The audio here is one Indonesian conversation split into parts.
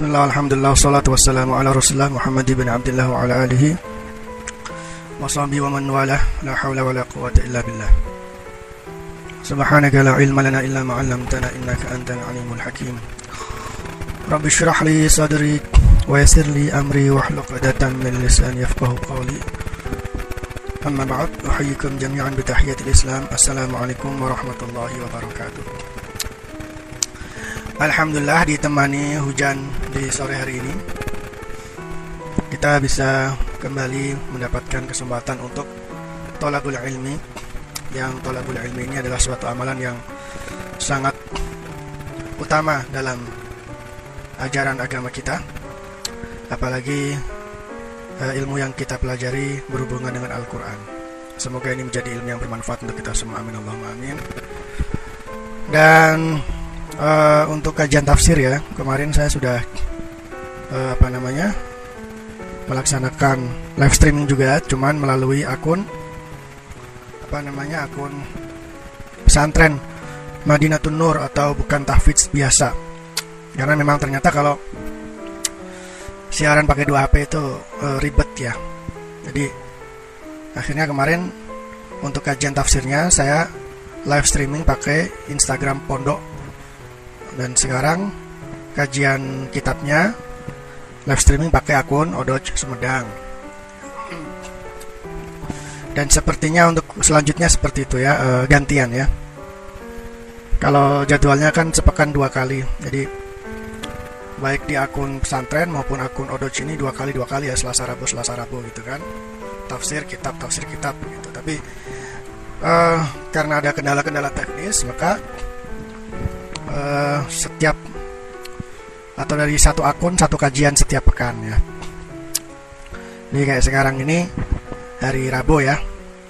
بسم الله والحمد لله والصلاة والسلام على رسول الله محمد بن عبد الله وعلى آله وصحبه ومن والاه لا حول ولا قوة إلا بالله سبحانك لا علم لنا إلا ما علمتنا إنك أنت العليم الحكيم رب اشرح لي صدري ويسر لي أمري واحلق عقدة من لساني يفقه قولي أما بعد أحييكم جميعا بتحية الإسلام السلام عليكم ورحمة الله وبركاته Alhamdulillah ditemani hujan di sore hari ini. Kita bisa kembali mendapatkan kesempatan untuk tolakul ilmi. Yang tolakul ilmi ini adalah suatu amalan yang sangat utama dalam ajaran agama kita. Apalagi uh, ilmu yang kita pelajari berhubungan dengan Al-Quran. Semoga ini menjadi ilmu yang bermanfaat untuk kita semua. Amin. Allahumma amin. Dan uh, untuk kajian tafsir ya kemarin saya sudah uh, apa namanya melaksanakan live streaming juga cuman melalui akun apa namanya akun pesantren Madinatun Nur atau bukan tahfidz biasa. Karena memang ternyata kalau siaran pakai dua HP itu uh, ribet ya. Jadi akhirnya kemarin untuk kajian tafsirnya saya live streaming pakai Instagram Pondok dan sekarang kajian kitabnya live streaming pakai akun Odoj Sumedang. Dan sepertinya untuk selanjutnya seperti itu ya e, gantian ya. Kalau jadwalnya kan sepekan dua kali jadi baik di akun pesantren maupun akun Odoj ini dua kali dua kali ya Selasa Rabu Selasa Rabu gitu kan. Tafsir kitab tafsir kitab gitu. Tapi uh, karena ada kendala-kendala teknis maka uh, setiap atau dari satu akun satu kajian setiap pekan ya. Ini kayak sekarang ini hari Rabu ya,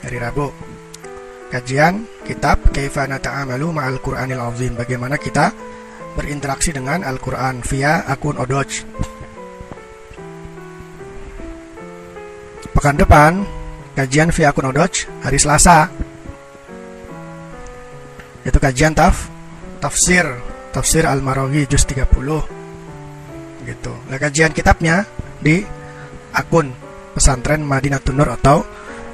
hari Rabu. Kajian kitab Kaifana Ta'amalu Ma'al Qur'anil Azim. Bagaimana kita berinteraksi dengan Al-Qur'an via akun Odoj. Pekan depan kajian via akun Odoj hari Selasa. Itu kajian taf tafsir tafsir Al-Marawi juz 30 gitu. Nah, kajian kitabnya di akun pesantren Madinatun Nur atau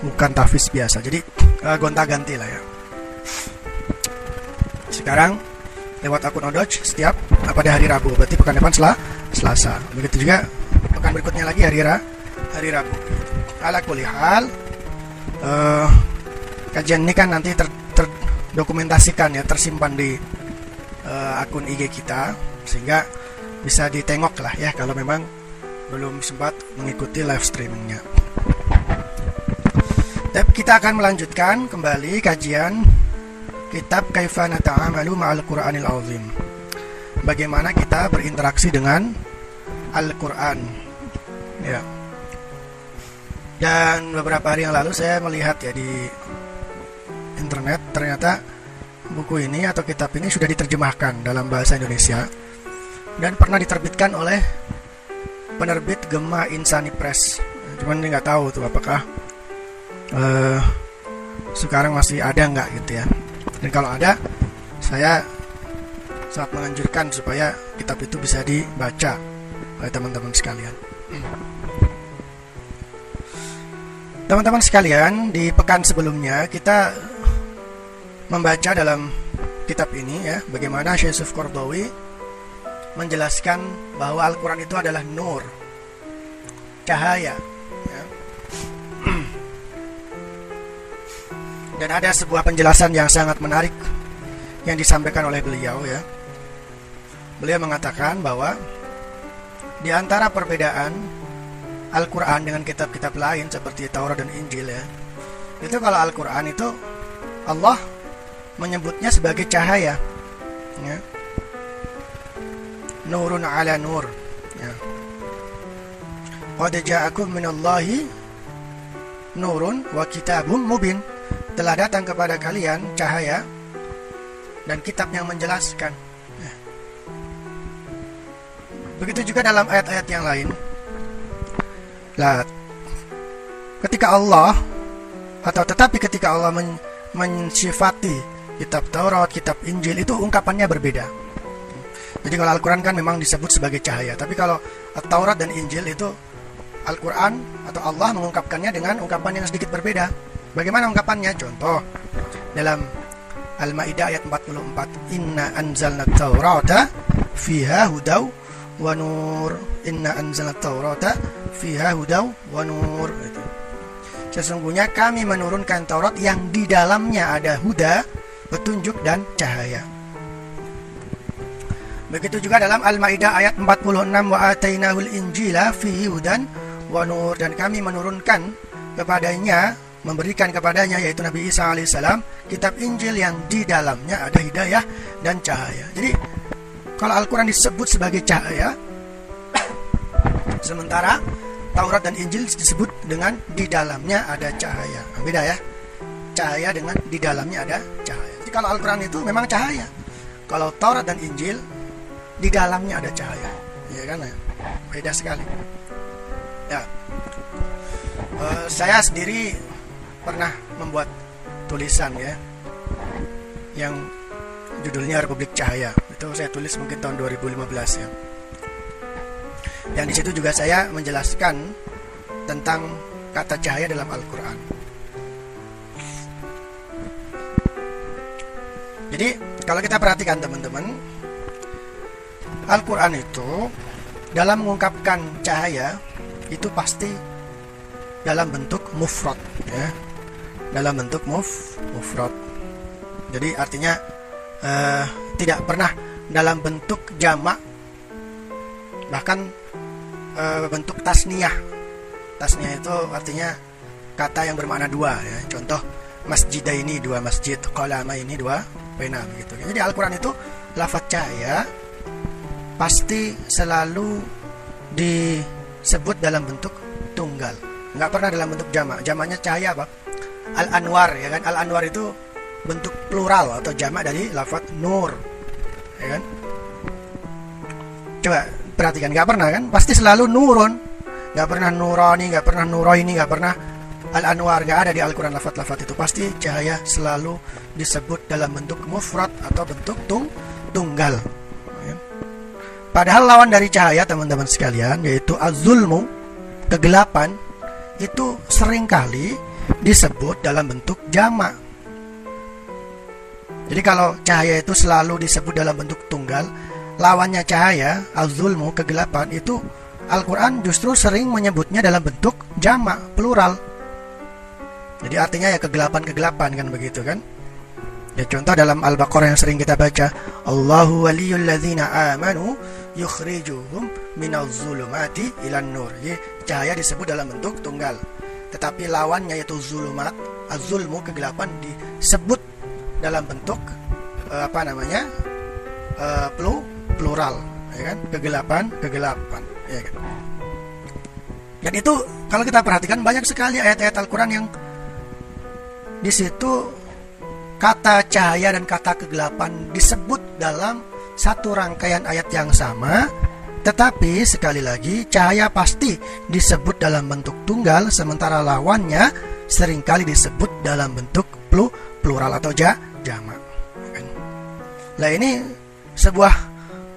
bukan tafis biasa. Jadi uh, gonta-ganti lah ya. Sekarang lewat akun Odoj setiap pada hari Rabu. Berarti pekan depan setelah Selasa. Begitu juga pekan berikutnya lagi hari Ra, hari Rabu. Ala kulihal uh, kajian ini kan nanti ter, terdokumentasikan ya, tersimpan di uh, akun IG kita sehingga bisa ditengok lah ya kalau memang belum sempat mengikuti live streamingnya. Tapi kita akan melanjutkan kembali kajian kitab Kaifana Ta'amalu Ma'al Qur'anil Azim. Bagaimana kita berinteraksi dengan Al-Qur'an. Ya. Dan beberapa hari yang lalu saya melihat ya di internet ternyata buku ini atau kitab ini sudah diterjemahkan dalam bahasa Indonesia dan pernah diterbitkan oleh penerbit Gema Insani Press. Cuman ini nggak tahu tuh apakah uh, sekarang masih ada nggak gitu ya. Dan kalau ada, saya sangat menganjurkan supaya kitab itu bisa dibaca oleh teman-teman sekalian. Teman-teman sekalian, di pekan sebelumnya kita membaca dalam kitab ini ya bagaimana Syekh Yusuf Qardawi menjelaskan bahwa Al-Quran itu adalah nur cahaya ya. dan ada sebuah penjelasan yang sangat menarik yang disampaikan oleh beliau ya beliau mengatakan bahwa di antara perbedaan Al-Quran dengan kitab-kitab lain seperti Taurat dan Injil ya itu kalau Al-Quran itu Allah menyebutnya sebagai cahaya ya. nurun ala nur ya. qad ja'akum minallahi nurun wa kitabum mubin telah datang kepada kalian cahaya dan kitab yang menjelaskan ya. begitu juga dalam ayat-ayat yang lain lah ketika Allah atau tetapi ketika Allah men, mensifati kitab Taurat, kitab Injil itu ungkapannya berbeda. Jadi kalau Al-Quran kan memang disebut sebagai cahaya. Tapi kalau Taurat dan Injil itu Al-Quran atau Allah mengungkapkannya dengan ungkapan yang sedikit berbeda. Bagaimana ungkapannya? Contoh dalam Al-Maidah ayat 44, "Inna anzalna Taurata fiha hudaw wa nur." Inna anzalna Taurata fiha hudaw wa nur. Itu. Sesungguhnya kami menurunkan Taurat yang di dalamnya ada huda, petunjuk dan cahaya. Begitu juga dalam Al-Maidah ayat 46 wa atainahul injila fihi hudan wa nur dan kami menurunkan kepadanya memberikan kepadanya yaitu Nabi Isa alaihissalam kitab Injil yang di dalamnya ada hidayah dan cahaya. Jadi kalau Al-Quran disebut sebagai cahaya, sementara Taurat dan Injil disebut dengan di dalamnya ada cahaya. Beda ya, cahaya dengan di dalamnya ada cahaya. Kalau Al-Quran itu memang cahaya. Kalau Taurat dan Injil di dalamnya ada cahaya. Ya kan? Ya beda sekali. Ya. Uh, saya sendiri pernah membuat tulisan ya yang judulnya Republik Cahaya. Itu saya tulis mungkin tahun 2015 ya. Dan di situ juga saya menjelaskan tentang kata cahaya dalam Al-Quran jadi kalau kita perhatikan teman-teman Al-Quran itu dalam mengungkapkan cahaya itu pasti dalam bentuk mufrad ya. Dalam bentuk muf mufrad. Jadi artinya uh, tidak pernah dalam bentuk jamak bahkan uh, bentuk tasniyah. Tasniyah itu artinya kata yang bermakna dua ya. Contoh masjid ini dua masjid kolama ini dua pena begitu. Jadi Al-Quran itu lafaz cahaya pasti selalu disebut dalam bentuk tunggal. Nggak pernah dalam bentuk jamak jamaknya cahaya apa? Al anwar ya kan? Al anwar itu bentuk plural atau jamak dari lafat nur ya kan? Coba perhatikan nggak pernah kan? Pasti selalu nurun. Nggak pernah nurani nggak pernah nuroini nggak pernah al anwar nggak ada di al quran lafat-lafat itu pasti cahaya selalu disebut dalam bentuk mufrad atau bentuk tung tunggal Padahal lawan dari cahaya teman-teman sekalian yaitu azulmu, kegelapan itu sering kali disebut dalam bentuk jamak. Jadi kalau cahaya itu selalu disebut dalam bentuk tunggal, lawannya cahaya, azulmu, kegelapan itu Al-Quran justru sering menyebutnya dalam bentuk jamak, plural. Jadi artinya ya kegelapan-kegelapan kan begitu kan? Ya contoh dalam Al-Baqarah yang sering kita baca, Allahu waliyul ladzina amanu yukhrijuhum minaz zulumati ilan nur. Jadi cahaya disebut dalam bentuk tunggal. Tetapi lawannya yaitu zulumat, azulmu kegelapan disebut dalam bentuk uh, apa namanya? Uh, plu, plural, ya kan? Kegelapan, kegelapan, ya kan? Dan itu kalau kita perhatikan banyak sekali ayat-ayat Al-Qur'an yang di situ kata cahaya dan kata kegelapan disebut dalam satu rangkaian ayat yang sama, tetapi sekali lagi cahaya pasti disebut dalam bentuk tunggal sementara lawannya sering kali disebut dalam bentuk plu, plural atau ja, jamak. Nah ini sebuah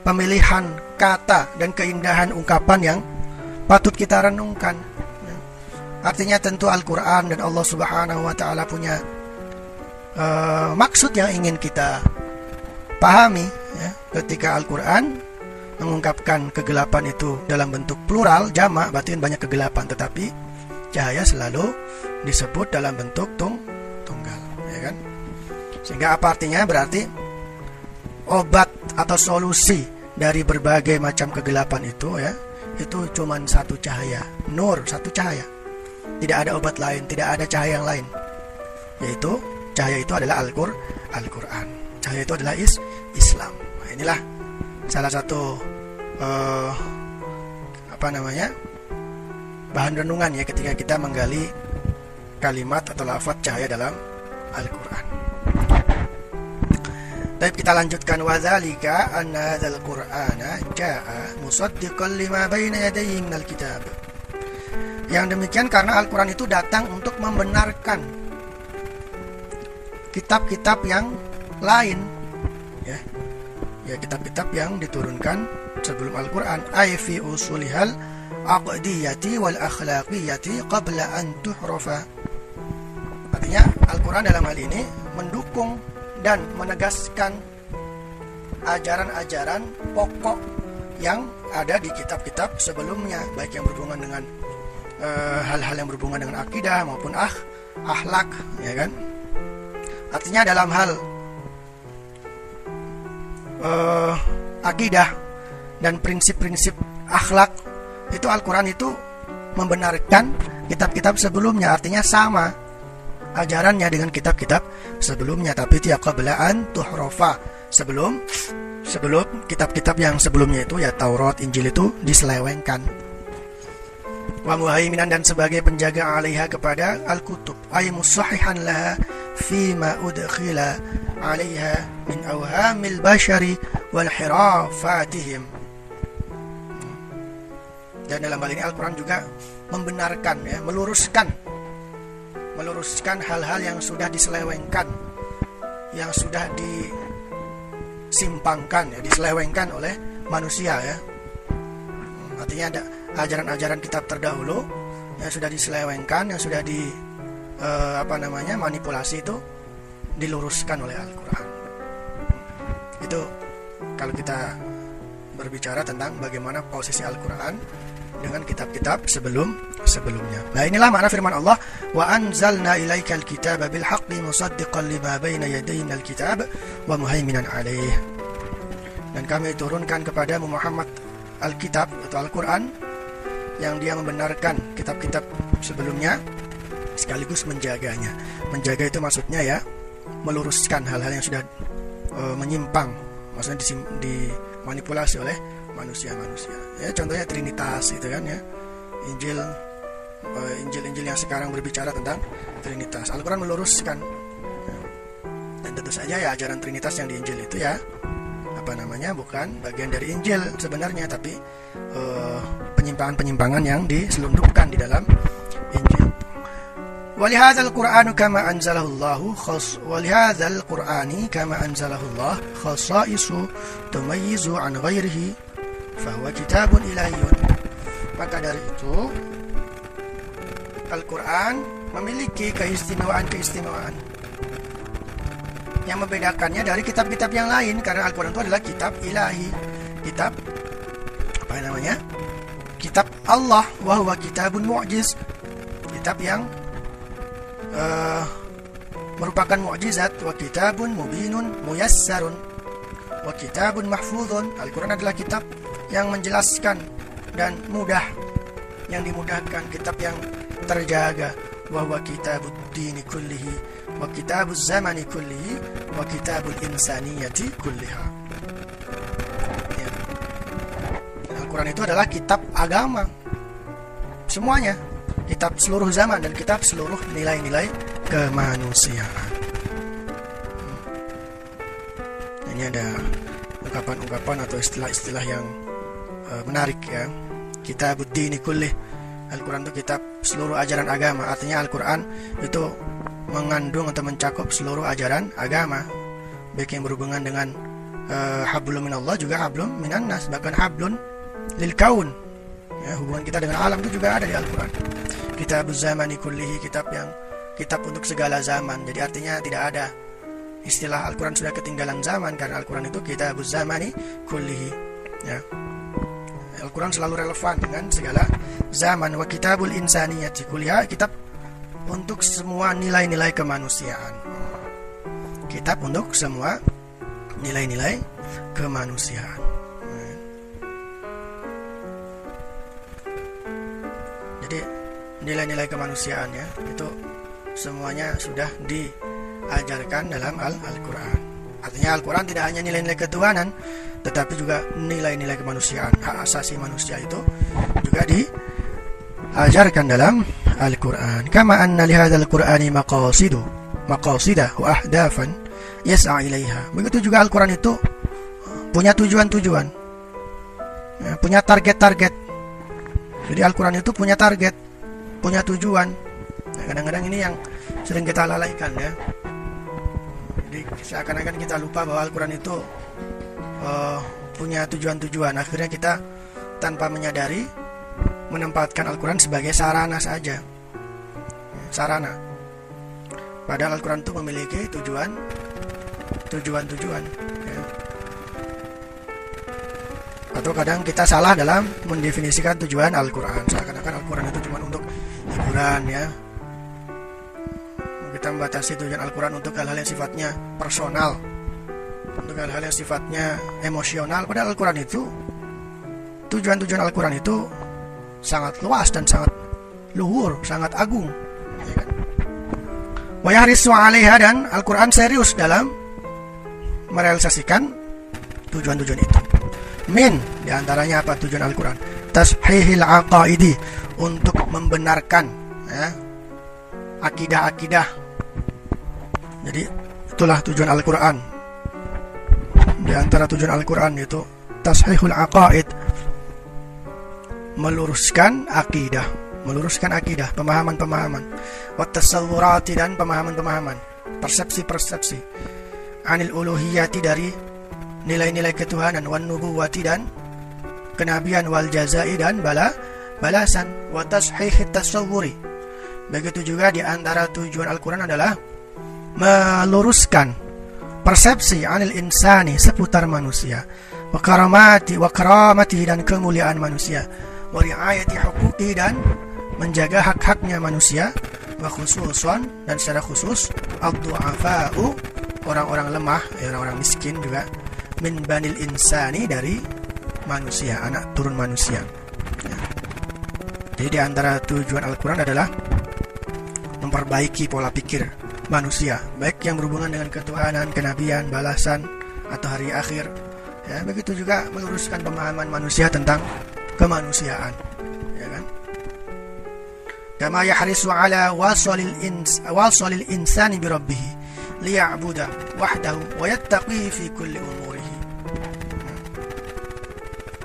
pemilihan kata dan keindahan ungkapan yang patut kita renungkan. Artinya tentu Al-Quran dan Allah Subhanahu Wa Taala punya uh, maksud yang ingin kita pahami ya, ketika Al-Quran mengungkapkan kegelapan itu dalam bentuk plural jamak berarti banyak kegelapan tetapi cahaya selalu disebut dalam bentuk tung tunggal ya kan? Sehingga apa artinya? Berarti obat atau solusi dari berbagai macam kegelapan itu ya itu cuma satu cahaya nur satu cahaya tidak ada obat lain tidak ada cahaya yang lain. Yaitu cahaya itu adalah Al-Qur'an Al-Quran. Cahaya itu adalah is Islam. Nah, inilah salah satu uh, apa namanya bahan renungan ya ketika kita menggali kalimat atau lafaz cahaya dalam Al-Quran. Baik kita lanjutkan. Wadzalika anna hadzal qur'ana jaa musaddiqan lima baina yadayhi minal kitab. Yang demikian karena Al-Qur'an itu datang untuk membenarkan kitab-kitab yang lain. Ya. Ya kitab-kitab yang diturunkan sebelum Al-Qur'an. Ay fi usulihal aqdiyati wal akhlaqiyati qabla an tuhrafa. Artinya Al-Qur'an dalam hal ini mendukung dan menegaskan ajaran-ajaran pokok yang ada di kitab-kitab sebelumnya baik yang berhubungan dengan hal-hal uh, yang berhubungan dengan akidah maupun ah akhlak ya kan? Artinya dalam hal uh, akidah dan prinsip-prinsip akhlak itu Al-Quran itu membenarkan kitab-kitab sebelumnya. Artinya sama ajarannya dengan kitab-kitab sebelumnya. Tapi tiap kebelaan tuhrofa sebelum sebelum kitab-kitab yang sebelumnya itu ya Taurat Injil itu diselewengkan wa muhaiminan dan sebagai penjaga alaiha kepada al-kutub. Ay musahihan laha ma udkhila alaiha min awhamil bashari wal hirafatihim. Dan dalam hal ini Al-Quran juga membenarkan ya meluruskan meluruskan hal-hal yang sudah diselewengkan yang sudah di disimpangkan ya diselewengkan oleh manusia ya. Artinya ada ajaran-ajaran kitab terdahulu yang sudah diselewengkan yang sudah di uh, apa namanya manipulasi itu diluruskan oleh Al-Quran itu kalau kita berbicara tentang bagaimana posisi Al-Quran dengan kitab-kitab sebelum sebelumnya. Nah inilah makna firman Allah wa anzalna ilaikal kitaba bil haqqi musaddiqan lima baina yadayhi minal kitab wa muhaiminan alaih. Dan kami turunkan kepada Muhammad Alkitab atau Al-Quran yang dia membenarkan kitab-kitab sebelumnya sekaligus menjaganya. Menjaga itu maksudnya ya meluruskan hal-hal yang sudah uh, menyimpang, maksudnya dimanipulasi oleh manusia-manusia. Ya contohnya Trinitas itu kan ya. Injil uh, Injil-Injil yang sekarang berbicara tentang Trinitas. Al-Qur'an meluruskan. Dan tentu saja ya ajaran Trinitas yang di Injil itu ya apa namanya bukan bagian dari Injil sebenarnya tapi eh, penyimpangan-penyimpangan yang diselundupkan di dalam Injil. Walihadzal Qur'anu kama anzalahullahu khas walihadzal Qur'ani kama anzalahullah khasaisu tumayyizu an ghairihi fahuwa kitabun ilahiyyun. Maka dari itu Al-Qur'an memiliki keistimewaan-keistimewaan yang membedakannya dari kitab-kitab yang lain karena Al-Quran itu adalah kitab ilahi. Kitab apa namanya? Kitab Allah wahwa kitabun mu'jiz. Kitab yang uh, merupakan mukjizat wa kitabun mubinun muyassarun. Wa kitabun mahfudun Al-Quran adalah kitab yang menjelaskan dan mudah yang dimudahkan. Kitab yang terjaga. Bahwa kitabud dini kullihi kullihi wa kitabul insaniyati kulliha. Ya. Al-Quran itu adalah kitab agama. Semuanya. Kitab seluruh zaman dan kitab seluruh nilai-nilai kemanusiaan. Hmm. ini ada ungkapan-ungkapan atau istilah-istilah yang uh, menarik ya. Kita ini kulih Al-Quran itu kitab seluruh ajaran agama. Artinya Al-Quran itu mengandung atau mencakup seluruh ajaran agama baik yang berhubungan dengan uh, hablum minallah juga hablum minannas bahkan hablun lil kaun. Ya, hubungan kita dengan alam itu juga ada di Al-Quran. Kitab zamani kullihi kitab yang kitab untuk segala zaman. Jadi artinya tidak ada istilah Al-Quran sudah ketinggalan zaman karena Al-Quran itu kitab zamani kullihi. Ya. Al-Quran selalu relevan dengan segala zaman. Wa kitabul insaniyati kuliah kitab untuk semua nilai-nilai kemanusiaan kitab untuk semua nilai-nilai kemanusiaan. Jadi nilai-nilai kemanusiaan ya itu semuanya sudah diajarkan dalam Al-Quran. Artinya Al-Quran tidak hanya nilai-nilai ketuhanan tetapi juga nilai-nilai kemanusiaan. Hak asasi manusia itu juga diajarkan dalam Al-Quran. Kama anna li hadzal qur'ani maqasidu maqasida wa ahdafan yas'a ilaiha. Begitu juga Al-Quran itu punya tujuan-tujuan. Ya, punya target-target. Jadi Al-Quran itu punya target punya tujuan. Nah, kadang-kadang ini yang sering kita lalaikan ya. Jadi seakan-akan kita lupa bahwa Al-Quran itu uh, punya tujuan-tujuan. Akhirnya kita tanpa menyadari menempatkan Al-Quran sebagai sarana saja sarana padahal Al-Quran itu memiliki tujuan tujuan-tujuan ya. atau kadang kita salah dalam mendefinisikan tujuan Al-Quran seakan-akan Al-Quran itu cuma untuk hiburan ya kita membatasi tujuan Al-Quran untuk hal-hal yang sifatnya personal untuk hal-hal yang sifatnya emosional padahal Al-Quran itu tujuan-tujuan Al-Quran itu sangat luas dan sangat luhur, sangat agung? Wayahrisu alaiha dan Al-Quran serius dalam merealisasikan tujuan-tujuan itu. Min di antaranya apa? Tujuan Al-Quran. Tashihil aqaidi Untuk membenarkan ya, Akidah-akidah. Jadi itulah tujuan Al-Quran. Di antara tujuan Al-Quran itu Tashihul aqaid Meluruskan akidah Meluruskan akidah Pemahaman-pemahaman Wattasawurati dan pemahaman-pemahaman Persepsi-persepsi Anil uluhiyati dari nilai-nilai ketuhanan wan nubuwati dan kenabian wal jazai dan bala balasan wa tashih tasawwuri begitu juga di antara tujuan Al-Qur'an adalah meluruskan persepsi anil insani seputar manusia wa karamati wa karamati dan kemuliaan manusia wa riayati huquqi dan menjaga hak-haknya manusia wa dan secara khusus ad-du'afa'u orang-orang lemah orang-orang miskin juga min banil insani dari manusia, anak turun manusia. Ya. Jadi di antara tujuan Al-Quran adalah memperbaiki pola pikir manusia, baik yang berhubungan dengan ketuhanan, kenabian, balasan, atau hari akhir. Ya, begitu juga meluruskan pemahaman manusia tentang kemanusiaan. Kama yahrisu ala wasalil ins wasalil insani bi rabbih liya'budu wahdahu wa yattaqi fi kulli umuri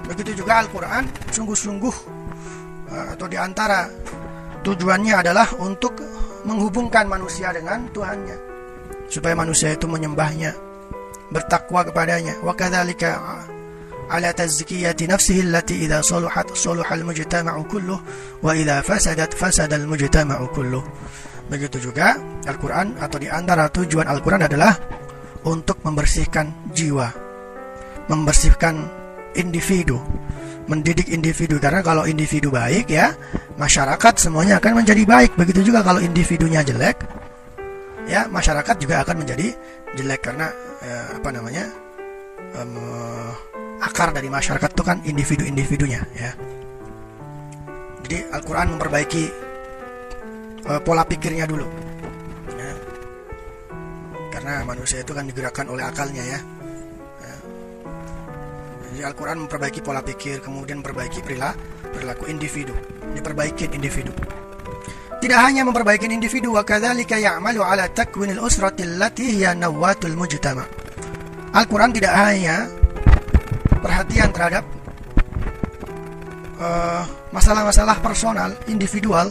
Begitu juga Al-Quran sungguh-sungguh eh, atau di antara tujuannya adalah untuk menghubungkan manusia dengan Tuhannya supaya manusia itu menyembahnya bertakwa kepadanya. Wa kadzalika nafsihi allati idza saluhat saluhal mujtama'u kulluh wa idza fasadat fasada al mujtama'u kulluh begitu juga Al-Qur'an atau di antara tujuan Al-Qur'an adalah untuk membersihkan jiwa membersihkan individu mendidik individu. Karena kalau individu baik ya masyarakat semuanya akan menjadi baik. Begitu juga kalau individunya jelek ya masyarakat juga akan menjadi jelek. Karena eh, apa namanya um, akar dari masyarakat itu kan individu-individunya ya jadi Al-Quran memperbaiki uh, pola pikirnya dulu ya. karena manusia itu kan digerakkan oleh akalnya ya jadi Al-Quran memperbaiki pola pikir, kemudian memperbaiki perilaku, perilaku individu, diperbaiki individu. Tidak hanya memperbaiki individu, wa ya'malu ala takwinil usrati allati hiya nawatul mujtama. Al-Quran tidak hanya perhatian terhadap uh, masalah-masalah uh, personal, individual,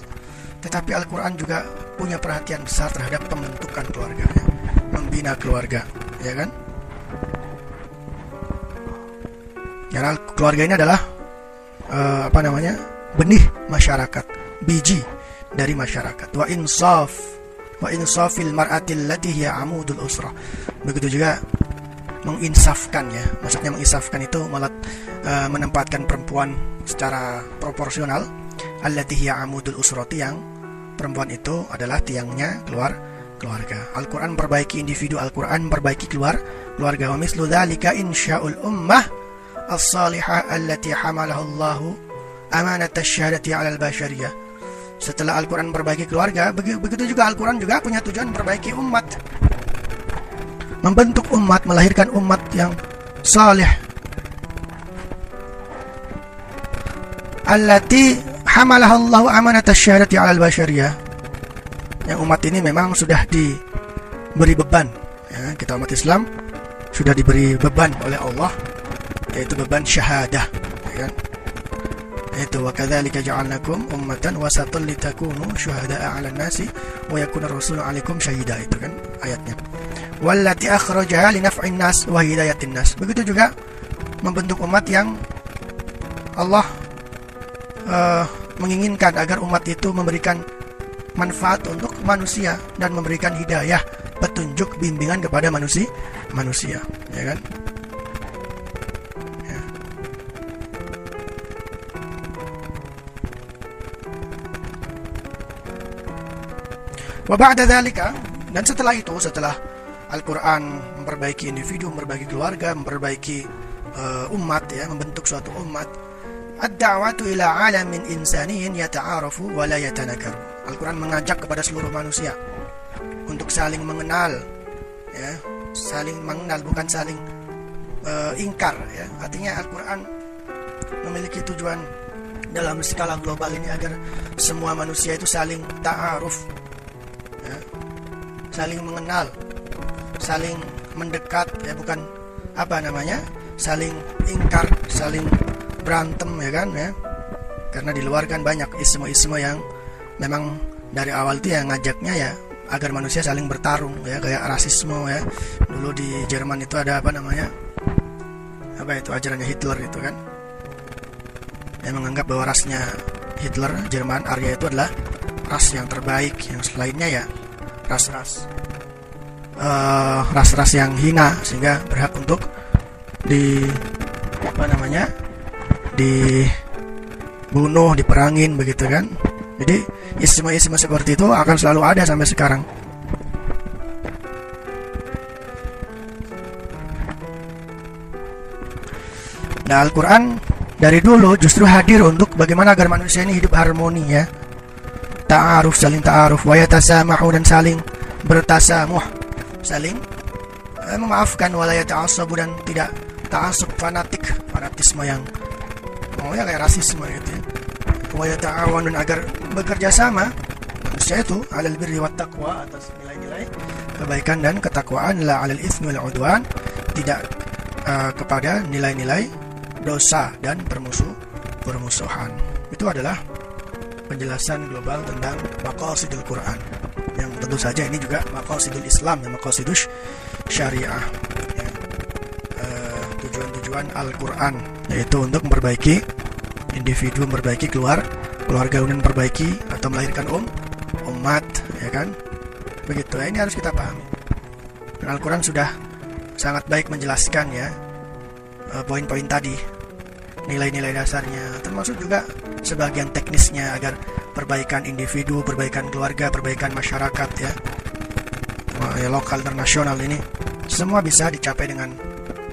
tetapi Al-Quran juga punya perhatian besar terhadap pembentukan keluarga, membina keluarga, ya kan? Karena keluarga ini adalah uh, apa namanya benih masyarakat, biji dari masyarakat. Wa insaf, wa insafil mar'atil lati hiya amudul usrah. Begitu juga menginsafkan ya, maksudnya menginsafkan itu malah uh, menempatkan perempuan secara proporsional. Allati amudul usrati yang perempuan itu adalah tiangnya keluar keluarga. Al-Quran memperbaiki individu, Al-Quran memperbaiki keluar keluarga. Wa mislu dzalika insya'ul ummah as-salihah allati hamalahu Allah amanat asyhadati 'ala al-bashariyah. Setelah Al-Qur'an memperbaiki keluarga, begitu juga Al-Qur'an juga punya tujuan memperbaiki umat. Membentuk umat, melahirkan umat yang saleh. Allati hamalahu Allah amanat asyhadati 'ala al-bashariyah. Yang umat ini memang sudah diberi beban ya, kita umat Islam sudah diberi beban oleh Allah yaitu beban syahadah ya kan itu wa kadzalika ja'alnakum ummatan wasatan litakunu syuhada'a 'alan nasi wa yakuna rasulu 'alaikum syahida itu kan ayatnya. Wallati akhrajaha li naf'in nas wa hidayatin nas. Begitu juga membentuk umat yang Allah uh, menginginkan agar umat itu memberikan manfaat untuk manusia dan memberikan hidayah petunjuk bimbingan kepada manusia manusia ya kan dan setelah itu setelah Al-Quran memperbaiki individu, memperbaiki keluarga, memperbaiki uh, umat ya, membentuk suatu umat. Ad-da'watu ila alamin insaniyin yata'arafu wa la yatanakaru. Al-Quran mengajak kepada seluruh manusia untuk saling mengenal ya, saling mengenal bukan saling uh, ingkar ya. Artinya Al-Quran memiliki tujuan dalam skala global ini agar semua manusia itu saling ta'aruf saling mengenal saling mendekat ya bukan apa namanya saling ingkar saling berantem ya kan ya. Karena di luar kan banyak isme-isme yang memang dari awal itu yang ngajaknya ya agar manusia saling bertarung ya kayak rasisme ya. Dulu di Jerman itu ada apa namanya apa itu ajarannya Hitler itu kan. Yang menganggap bahwa rasnya Hitler Jerman Arya itu adalah ras yang terbaik yang selainnya ya ras-ras Eh, ras-ras uh, yang hina sehingga berhak untuk di apa namanya dibunuh diperangin begitu kan. Jadi isma-isma seperti itu akan selalu ada sampai sekarang. Nah Al-Quran dari dulu justru hadir untuk bagaimana agar manusia ini hidup harmoni ya Ta'aruf saling ta'aruf. Wayatasamahu dan saling bertasamuh. Saling eh, memaafkan. Walayat ta'assabu dan tidak ta'assub. Fanatik. Fanatisme yang maunya kayak rasisme gitu ya. Wa ta'awan dan agar bekerja sama. Manusia itu alal birri wat taqwa atas nilai-nilai kebaikan dan ketakwaan. La alal itsmi wal udwan. Tidak uh, kepada nilai-nilai dosa dan permusuh permusuhan itu adalah penjelasan global tentang maqasidul Quran. Yang tentu saja ini juga maqasidul Islam dan maqasidul syariah. Ya. uh, tujuan-tujuan Al-Quran yaitu untuk memperbaiki individu memperbaiki keluar keluarga kemudian memperbaiki atau melahirkan um umat ya kan? Begitu. Ya ini harus kita pahami. Dan Al-Quran sudah sangat baik menjelaskan ya uh, poin-poin tadi nilai-nilai dasarnya termasuk juga sebagian teknisnya agar perbaikan individu, perbaikan keluarga, perbaikan masyarakat ya, ya lokal dan nasional ini semua bisa dicapai dengan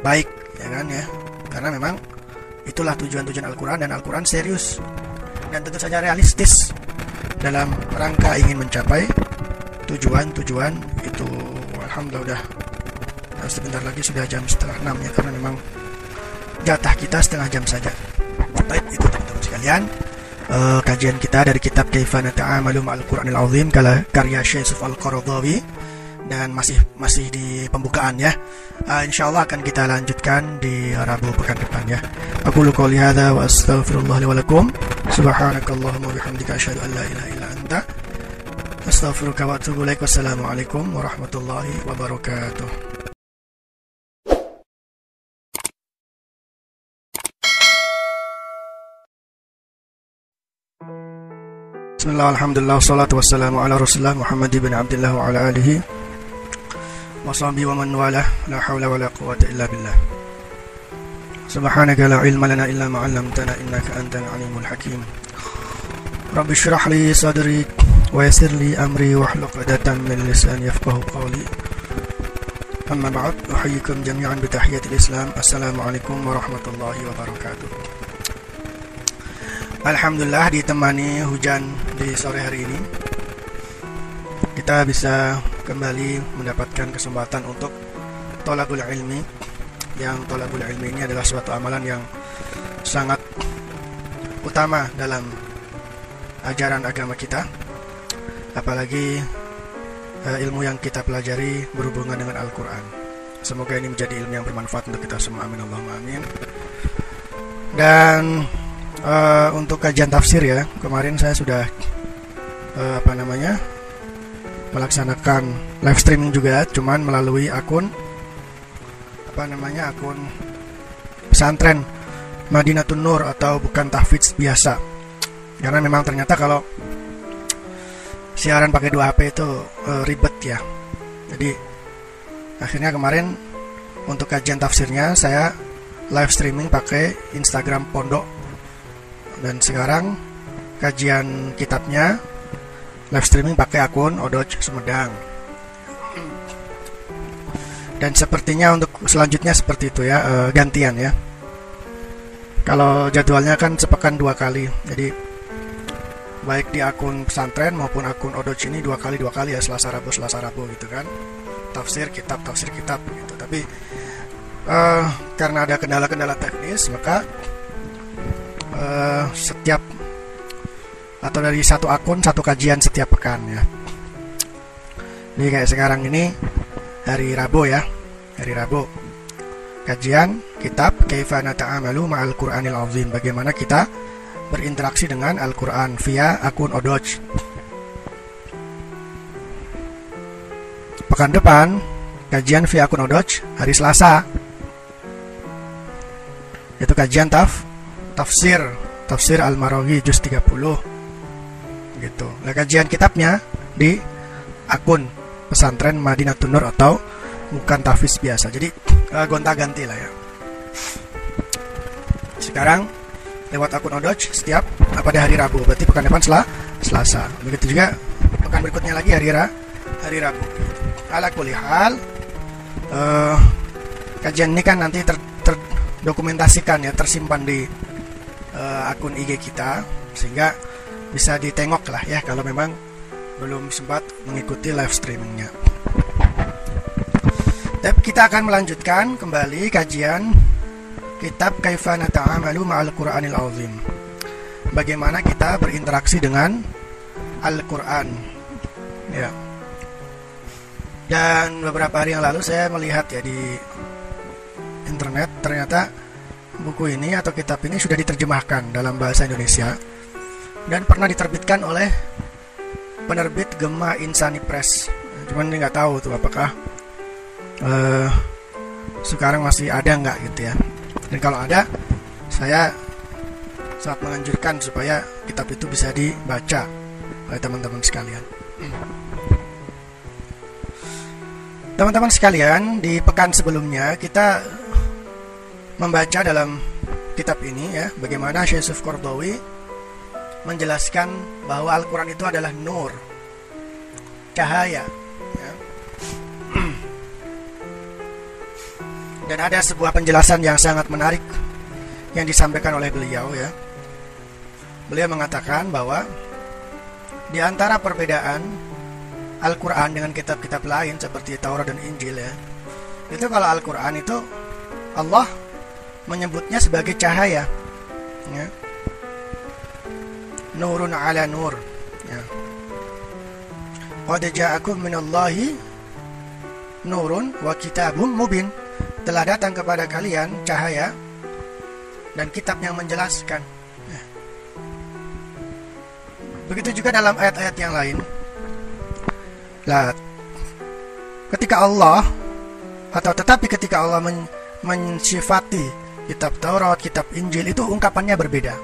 baik ya kan ya. Karena memang itulah tujuan-tujuan Al-Quran dan Al-Quran serius dan tentu saja realistis dalam rangka ingin mencapai tujuan-tujuan itu. Alhamdulillah. Udah nah, sebentar lagi sudah jam setengah enam ya karena memang jatah kita setengah jam saja baik itu teman-teman sekalian uh, kajian kita dari kitab Kaifana Ta'amalu Ma'al Qur'anil Azim karya Syekh Yusuf Al-Qaradawi dan masih masih di pembukaan ya. Uh, insyaallah akan kita lanjutkan di Rabu pekan depan ya. Aku lu qouli hadza wa astaghfirullah li wa lakum. Subhanakallahumma wa bihamdika asyhadu an la ilaha illa anta astaghfiruka wa atubu ilaik. Wassalamualaikum warahmatullahi wabarakatuh. بسم الله والحمد لله والصلاة والسلام على رسول الله محمد بن عبد الله وعلى آله وصحبه ومن والاه لا حول ولا قوة إلا بالله سبحانك لا علم لنا إلا ما علمتنا إنك أنت العليم الحكيم رب اشرح لي صدري ويسر لي أمري واحلق عقدة من لساني يفقه قولي أما بعد أحييكم جميعا بتحية الإسلام السلام عليكم ورحمة الله وبركاته Alhamdulillah ditemani hujan di sore hari ini. Kita bisa kembali mendapatkan kesempatan untuk Tolakul ilmi. Yang tolakul ilmi ini adalah suatu amalan yang sangat utama dalam ajaran agama kita. Apalagi uh, ilmu yang kita pelajari berhubungan dengan Al-Quran. Semoga ini menjadi ilmu yang bermanfaat untuk kita semua. Amin Allahumma amin. Dan uh, untuk kajian tafsir ya kemarin saya sudah uh, apa namanya melaksanakan live streaming juga cuman melalui akun apa namanya akun pesantren Madinatul Nur atau bukan tahfidz biasa. Karena memang ternyata kalau siaran pakai dua HP itu e, ribet ya. Jadi akhirnya kemarin untuk kajian tafsirnya saya live streaming pakai Instagram Pondok dan sekarang kajian kitabnya live streaming pakai akun Odoj Sumedang. Dan sepertinya untuk selanjutnya seperti itu ya e, gantian ya. Kalau jadwalnya kan sepekan dua kali jadi baik di akun pesantren maupun akun Odoc ini dua kali dua kali ya Selasa Rabu Selasa Rabu gitu kan. Tafsir kitab tafsir kitab gitu. Tapi uh, karena ada kendala-kendala teknis maka uh, setiap atau dari satu akun satu kajian setiap pekan ya. Ini kayak sekarang ini hari Rabu ya. Hari Rabu. Kajian kitab Kaifa Nata'amalu Ma'al Qur'anil Azim. Bagaimana kita berinteraksi dengan Al-Quran via akun Odoj. Pekan depan kajian via akun Odoj hari Selasa. Itu kajian taf tafsir tafsir Al-Marawi juz 30 gitu. Nah kajian kitabnya di akun pesantren Madinatul Nur atau bukan tafis biasa. Jadi uh, gonta-ganti lah ya. Sekarang lewat akun Odoj setiap uh, pada hari Rabu. Berarti pekan depan setelah Selasa. Begitu juga pekan berikutnya lagi hari Ra hari Rabu. Ala kulihal uh, kajian ini kan nanti ter, terdokumentasikan ya tersimpan di uh, akun IG kita sehingga bisa ditengok lah ya kalau memang belum sempat mengikuti live streamingnya. Dan kita akan melanjutkan kembali kajian kitab Kaifa Nata'amalu Ma'al Qur'anil Azim. Bagaimana kita berinteraksi dengan Al-Qur'an. Ya. Dan beberapa hari yang lalu saya melihat ya di internet ternyata buku ini atau kitab ini sudah diterjemahkan dalam bahasa Indonesia dan pernah diterbitkan oleh penerbit Gema Insani Press. Cuman ini nggak tahu tuh apakah uh, sekarang masih ada nggak gitu ya dan kalau ada saya sangat menganjurkan supaya kitab itu bisa dibaca oleh teman-teman sekalian teman-teman sekalian di pekan sebelumnya kita membaca dalam kitab ini ya bagaimana Syekh Yusuf Kordowi menjelaskan bahwa Al-Quran itu adalah nur cahaya Dan ada sebuah penjelasan yang sangat menarik yang disampaikan oleh beliau ya. Beliau mengatakan bahwa di antara perbedaan Al-Quran dengan kitab-kitab lain seperti Taurat dan Injil ya, itu kalau Al-Quran itu Allah menyebutnya sebagai cahaya, ya. Nurun ala nur, ya. Qad ja'akum minallahi nurun wa kitabun mubin telah datang kepada kalian cahaya dan kitab yang menjelaskan. Ya. Begitu juga dalam ayat-ayat yang lain. Lah, ketika Allah atau tetapi ketika Allah men mensifati kitab Taurat, kitab Injil itu ungkapannya berbeda.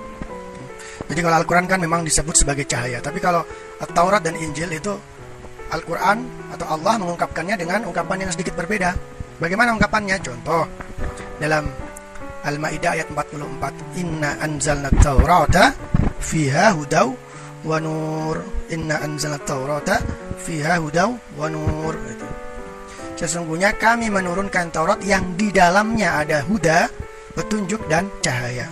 Jadi kalau Al-Quran kan memang disebut sebagai cahaya, tapi kalau Taurat dan Injil itu Al-Quran atau Allah mengungkapkannya dengan ungkapan yang sedikit berbeda. Bagaimana ungkapannya? Contoh dalam Al-Maidah ayat 44, "Inna anzalna Taurata fiha hudaw wa nur." Inna anzalna Taurata fiha hudaw wa nur. Sesungguhnya kami menurunkan Taurat yang di dalamnya ada huda, petunjuk dan cahaya.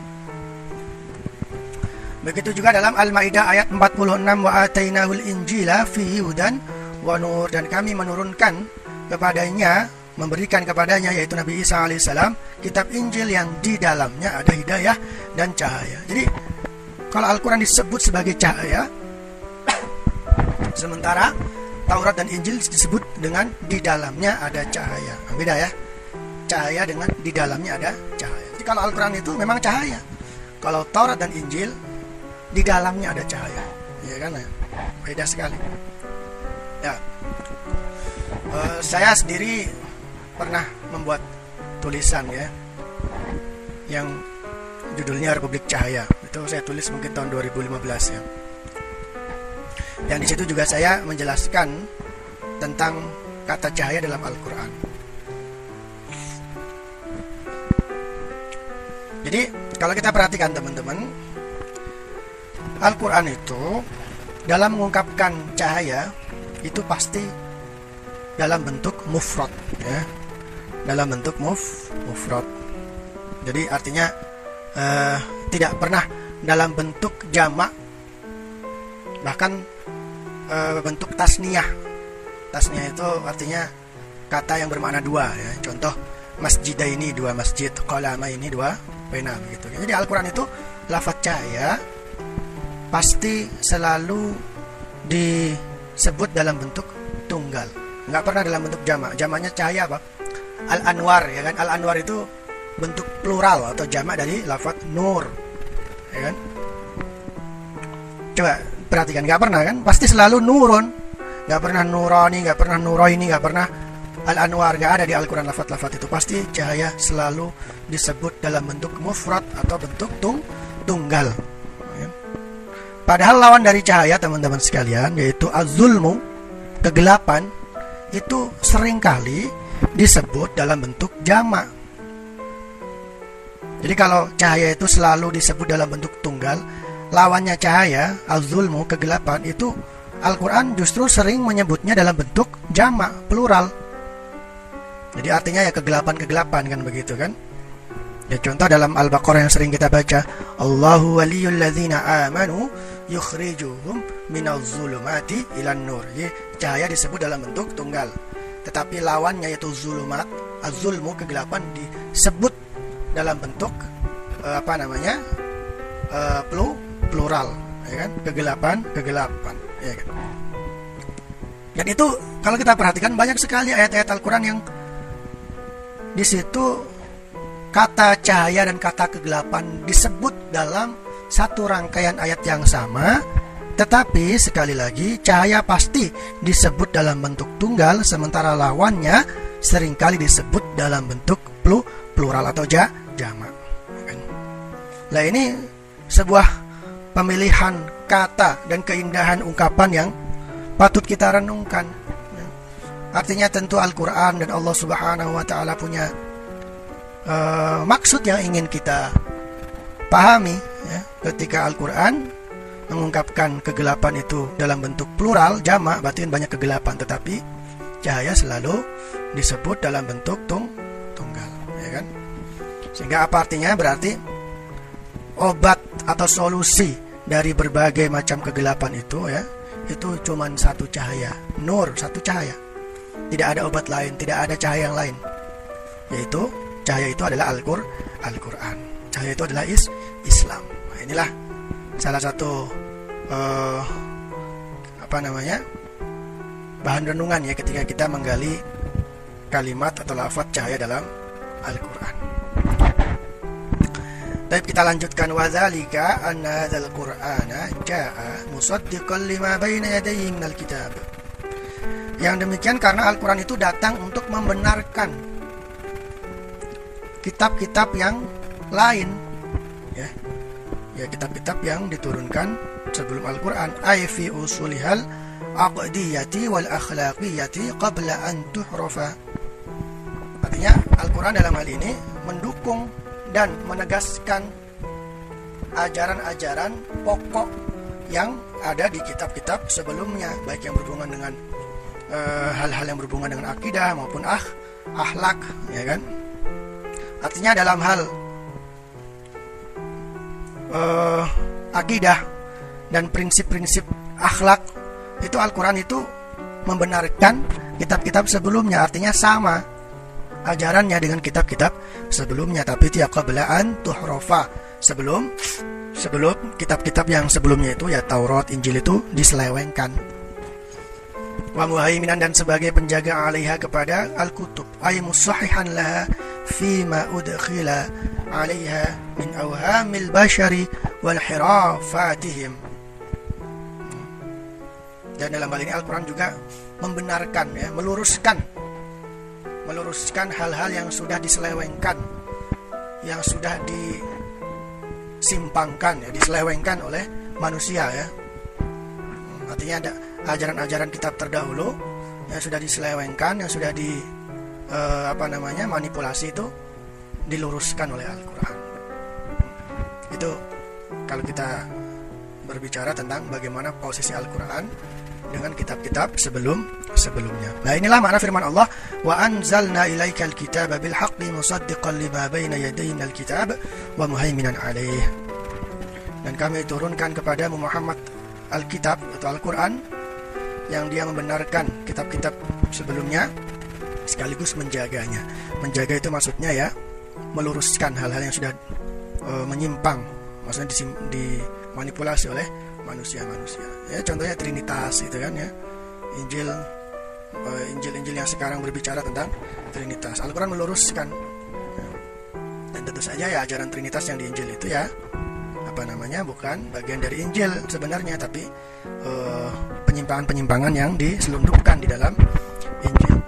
Begitu juga dalam Al-Maidah ayat 46 wa atainahul injila fihi hudan wa nur dan kami menurunkan kepadanya memberikan kepadanya yaitu Nabi Isa alaihissalam kitab Injil yang di dalamnya ada hidayah dan cahaya. Jadi kalau Al-Quran disebut sebagai cahaya, sementara Taurat dan Injil disebut dengan di dalamnya ada cahaya. Beda ya, cahaya dengan di dalamnya ada cahaya. Kalau Al-Quran itu memang cahaya. Kalau Taurat dan Injil di dalamnya ada cahaya, ya kan? Ya? Beda sekali. Ya, uh, saya sendiri pernah membuat tulisan ya yang judulnya Republik Cahaya. Itu saya tulis mungkin tahun 2015 ya. Dan di situ juga saya menjelaskan tentang kata cahaya dalam Al-Qur'an. Jadi, kalau kita perhatikan teman-teman, Al-Qur'an itu dalam mengungkapkan cahaya itu pasti dalam bentuk mufrad ya. Dalam bentuk muf mufrad. Jadi artinya uh, tidak pernah dalam bentuk jamak bahkan uh, bentuk tasniah tasniah itu artinya kata yang bermakna dua ya contoh masjid ini dua masjid kolama ini dua pena begitu. Jadi Al-Quran itu lafaz cahaya pasti selalu disebut dalam bentuk tunggal. Nggak pernah dalam bentuk jamak. Jamaknya cahaya apa? Al-anwar ya kan? Al-anwar itu bentuk plural atau jamak dari lafaz nur ya kan? Coba perhatikan. Nggak pernah kan? Pasti selalu nurun. Nggak pernah nurani nggak pernah ini nggak pernah al anwar nggak ada di Al Quran lafat-lafat itu pasti cahaya selalu disebut dalam bentuk mufrad atau bentuk tung tunggal ya. padahal lawan dari cahaya teman-teman sekalian yaitu azulmu kegelapan itu sering kali disebut dalam bentuk jamak jadi kalau cahaya itu selalu disebut dalam bentuk tunggal, lawannya cahaya, al-zulmu, kegelapan itu Al-Quran justru sering menyebutnya dalam bentuk jamak, plural. Jadi artinya ya kegelapan-kegelapan kan begitu kan? Ya contoh dalam Al-Baqarah yang sering kita baca, Allahu waliyul ladzina amanu yukhrijuhum minal zulumati ilan nur. Jadi cahaya disebut dalam bentuk tunggal. Tetapi lawannya yaitu zulumat, az-zulmu kegelapan disebut dalam bentuk uh, apa namanya uh, plu, plural ya kan kegelapan kegelapan ya kan dan itu kalau kita perhatikan banyak sekali ayat-ayat Al-Quran yang di situ kata cahaya dan kata kegelapan disebut dalam satu rangkaian ayat yang sama tetapi sekali lagi cahaya pasti disebut dalam bentuk tunggal sementara lawannya sering kali disebut dalam bentuk plu, plural atau ja, jamak. Nah ini sebuah pemilihan kata dan keindahan ungkapan yang patut kita renungkan. Artinya tentu Al-Quran dan Allah Subhanahu Wa Taala punya uh, maksud yang ingin kita pahami. Ya. Ketika Al-Quran mengungkapkan kegelapan itu dalam bentuk plural jamak, berarti banyak kegelapan, tetapi cahaya selalu disebut dalam bentuk tung tunggal, ya kan? Sehingga apa artinya? Berarti obat atau solusi dari berbagai macam kegelapan itu ya, itu cuma satu cahaya, nur, satu cahaya. Tidak ada obat lain, tidak ada cahaya yang lain. Yaitu cahaya itu adalah Al-Qur, Al-Qur'an. Cahaya itu adalah is Islam. Nah, inilah salah satu uh, apa namanya? bahan renungan ya ketika kita menggali kalimat atau lafaz cahaya dalam Al-Qur'an. Baik kita lanjutkan wadzalika anna hadzal qur'ana jaa musaddiqan lima baina yadayhi minal kitab. Yang demikian karena Al-Qur'an itu datang untuk membenarkan kitab-kitab yang lain ya. Ya kitab-kitab yang diturunkan sebelum Al-Qur'an ay fi usulihal aqdiyati wal akhlaqiyati qabla an tuhrafa. Artinya Al-Qur'an dalam hal ini mendukung dan menegaskan ajaran-ajaran pokok yang ada di kitab-kitab sebelumnya baik yang berhubungan dengan hal-hal uh, yang berhubungan dengan akidah maupun ah akhlak ya kan? Artinya dalam hal uh, akidah dan prinsip-prinsip akhlak itu Al-Quran itu membenarkan kitab-kitab sebelumnya. Artinya sama ajarannya dengan kitab-kitab sebelumnya. Tapi itu ya qablaan tuhrofa sebelum sebelum kitab-kitab yang sebelumnya itu ya Taurat Injil itu diselewengkan wa muhaiminan dan sebagai penjaga alaiha kepada al-kutub. Ay musahihan laha fima udkhila alaiha min awhamil bashari wal hirafatihim. Dan dalam hal ini Al-Quran juga membenarkan ya meluruskan meluruskan hal-hal yang sudah diselewengkan yang sudah disimpangkan ya diselewengkan oleh manusia ya artinya ada ajaran-ajaran kitab terdahulu yang sudah diselewengkan yang sudah di uh, apa namanya manipulasi itu diluruskan oleh Al-Quran itu kalau kita berbicara tentang bagaimana posisi Al-Quran dengan kitab-kitab sebelum sebelumnya. Nah inilah makna firman Allah wa anzalna ilaikal kitaba bil haqqi musaddiqan lima baina yadayna al-kitab wa muhaiminan alaih. Dan kami turunkan kepada Muhammad Alkitab atau Al-Quran yang dia membenarkan kitab-kitab sebelumnya sekaligus menjaganya. Menjaga itu maksudnya ya meluruskan hal-hal yang sudah e, menyimpang, maksudnya dimanipulasi oleh manusia-manusia. Ya contohnya Trinitas itu kan ya. Injil uh, Injil-Injil yang sekarang berbicara tentang Trinitas. Al-Qur'an meluruskan. Dan tentu saja ya ajaran Trinitas yang di Injil itu ya apa namanya bukan bagian dari Injil sebenarnya tapi eh, penyimpangan-penyimpangan uh, yang diselundupkan di dalam Injil.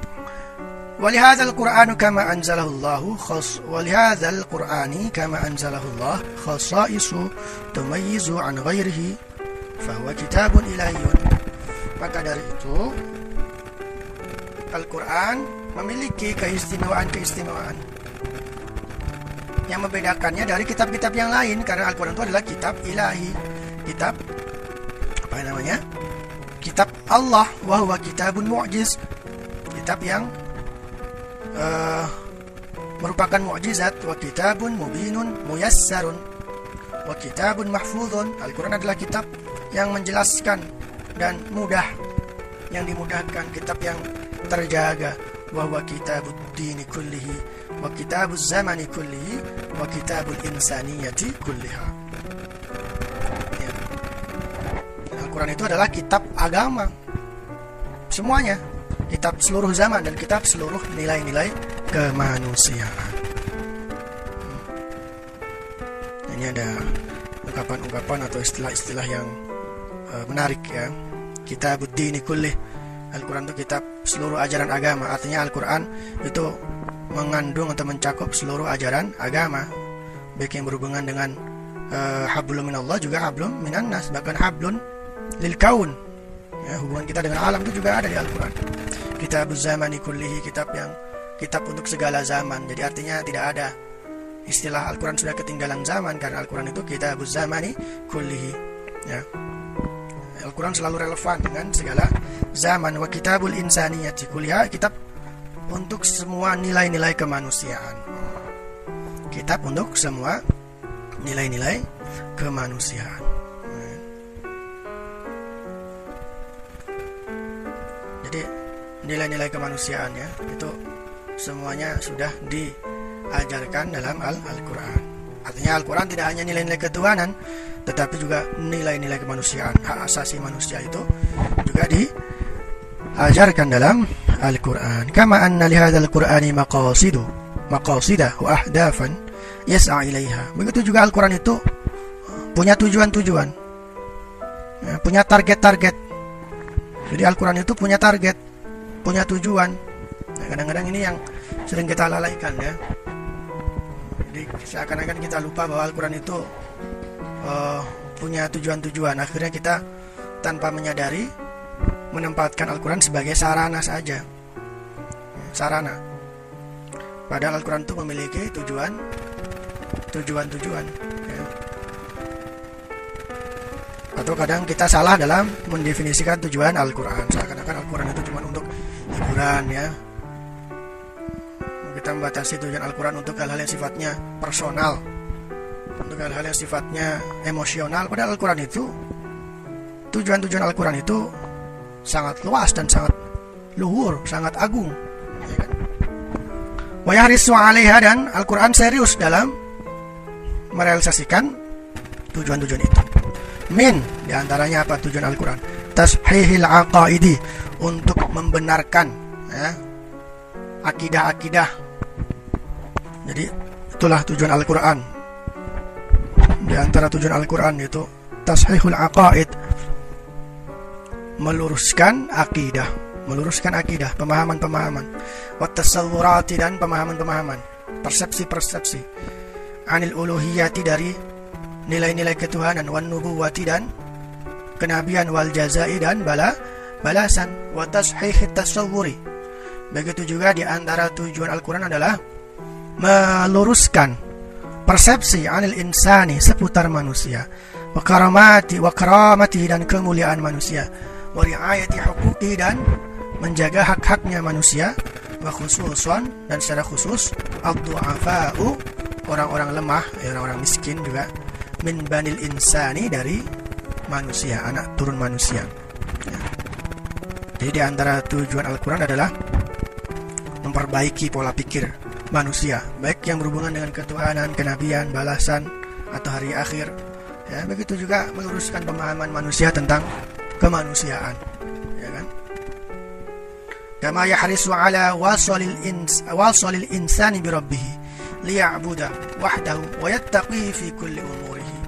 Walihadzal Qur'anu kama anzalahu Allah khas walihadzal Qur'ani kama anzalahu Allah khasa'isu tumayyizu an ghairihi fahuwa kitabun ilahiyyun. Maka dari itu Al-Qur'an memiliki keistimewaan-keistimewaan yang membedakannya dari kitab-kitab yang lain karena Al-Quran itu adalah kitab ilahi. Kitab apa namanya? Kitab Allah wahwa kitabun mu'jiz. Kitab yang uh, merupakan mukjizat wa kitabun mubinun muyassarun wa kitabun mahfuzun. Al-Quran adalah kitab yang menjelaskan dan mudah yang dimudahkan kitab yang terjaga. Bahwa kitabud dini kullihi zamani kullihi wa kitabul insaniyati kulliha ya. Al-Quran itu adalah kitab agama semuanya kitab seluruh zaman dan kitab seluruh nilai-nilai kemanusiaan hmm. ini ada ungkapan-ungkapan atau istilah-istilah yang uh, menarik ya. Kitab ini kullih. Al-Quran itu kitab seluruh ajaran agama. Artinya Al-Quran itu mengandung atau mencakup seluruh ajaran agama. Baik yang berhubungan dengan uh, hablum minallah juga hablum minannas. Bahkan hablun lil kaun. Ya, hubungan kita dengan alam itu juga ada di Al-Quran. Kitab zamani kullihi, kitab yang kitab untuk segala zaman. Jadi artinya tidak ada istilah Al-Quran sudah ketinggalan zaman karena Al-Quran itu kitab zamani kullihi. Ya. Al-Quran selalu relevan dengan segala zaman wa kitabul insaniyati kuliah kitab untuk semua nilai-nilai kemanusiaan kitab untuk semua nilai-nilai kemanusiaan jadi nilai-nilai kemanusiaan ya itu semuanya sudah diajarkan dalam Al-Quran. Artinya Al-Quran tidak hanya nilai-nilai ketuhanan tetapi juga nilai-nilai kemanusiaan. Hak asasi manusia itu juga diajarkan dalam Al-Quran. Kama anna lihadzal qur'ani maqasidu maqasidah wa ahdafan yas'a ilaiha. Begitu juga Al-Quran itu punya tujuan-tujuan. Ya, punya target-target. Jadi Al-Quran itu punya target punya tujuan. Nah, kadang-kadang ini yang sering kita lalaikan ya. Jadi seakan-akan kita lupa bahwa Al-Quran itu uh, punya tujuan-tujuan. Akhirnya kita tanpa menyadari menempatkan Al-Quran sebagai sarana saja. Sarana. Padahal Al-Quran itu memiliki tujuan, tujuan-tujuan. Ya. Atau kadang kita salah dalam mendefinisikan tujuan Al-Quran. Seakan-akan Al-Quran itu cuma untuk hiburan ya. Kita membatasi tujuan Al-Quran untuk hal-hal yang sifatnya personal untuk hal-hal yang sifatnya emosional padahal Al-Quran itu tujuan-tujuan Al-Quran itu sangat luas dan sangat luhur, sangat agung? Wayahrisu alaiha dan Al-Quran serius dalam merealisasikan tujuan-tujuan itu. Min di antaranya apa? Tujuan Al-Quran. Tashihil aqaidi Untuk membenarkan ya, Akidah-akidah. Jadi itulah tujuan Al-Quran. Di antara tujuan Al-Quran itu tashihul aqaid meluruskan akidah meluruskan akidah pemahaman-pemahaman. Wa tasawwurati dan pemahaman-pemahaman. Persepsi-persepsi. Anil uluhiyati dari nilai-nilai ketuhanan. Wan nubuwati dan kenabian. Wal jazai dan bala balasan. Wa tashih tasawwuri begitu juga di antara tujuan Al-Qur'an adalah meluruskan persepsi anil insani seputar manusia. Wa karamati wa karamati dan kemuliaan manusia wa huquqi dan menjaga hak-haknya manusia wa khususon dan secara khusus ad-du'afa'u orang-orang lemah ya orang-orang miskin juga min banil insani dari manusia anak turun manusia ya. jadi di antara tujuan Al-Quran adalah memperbaiki pola pikir manusia baik yang berhubungan dengan ketuhanan kenabian balasan atau hari akhir ya begitu juga meluruskan pemahaman manusia tentang kemanusiaan. Ya kan? Kama yahrisu ala wasalil ins wasalil insani bi rabbih liya'buda wahdahu wa yattaqi fi kulli umurihi.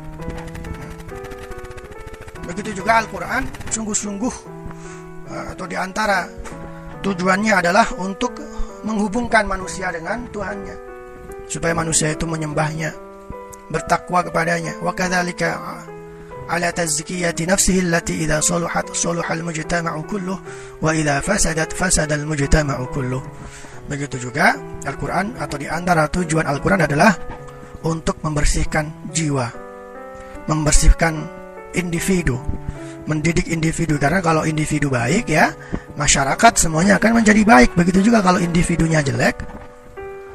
Begitu juga Al-Quran sungguh-sungguh uh, atau di antara tujuannya adalah untuk menghubungkan manusia dengan Tuhannya. Supaya manusia itu menyembahnya bertakwa kepadanya. Wa kadzalika tazkiyati nafsihi allati idza saluhat saluha al-mujtama'u kulluh wa idza fasadat fasada al-mujtama'u kulluh Begitu juga Al-Quran atau di antara tujuan Al-Quran adalah untuk membersihkan jiwa, membersihkan individu, mendidik individu. Karena kalau individu baik ya, masyarakat semuanya akan menjadi baik. Begitu juga kalau individunya jelek,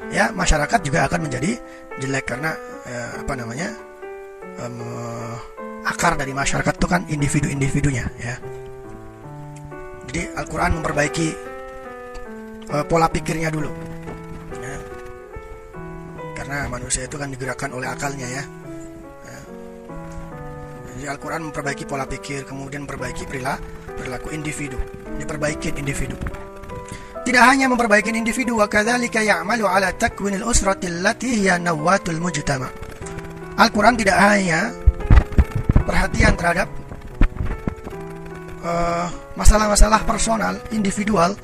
ya masyarakat juga akan menjadi jelek karena eh, apa namanya um, akar dari masyarakat itu kan individu-individunya ya. Jadi Al-Quran memperbaiki uh, pola pikirnya dulu ya. karena manusia itu kan digerakkan oleh akalnya ya, ya. jadi Al-Quran memperbaiki pola pikir kemudian memperbaiki perilaku perilaku individu diperbaiki individu tidak hanya memperbaiki individu wa ya'malu ala takwinil usrati allati nawatul mujtama Al-Quran tidak hanya perhatian terhadap eh, masalah-masalah uh, personal individual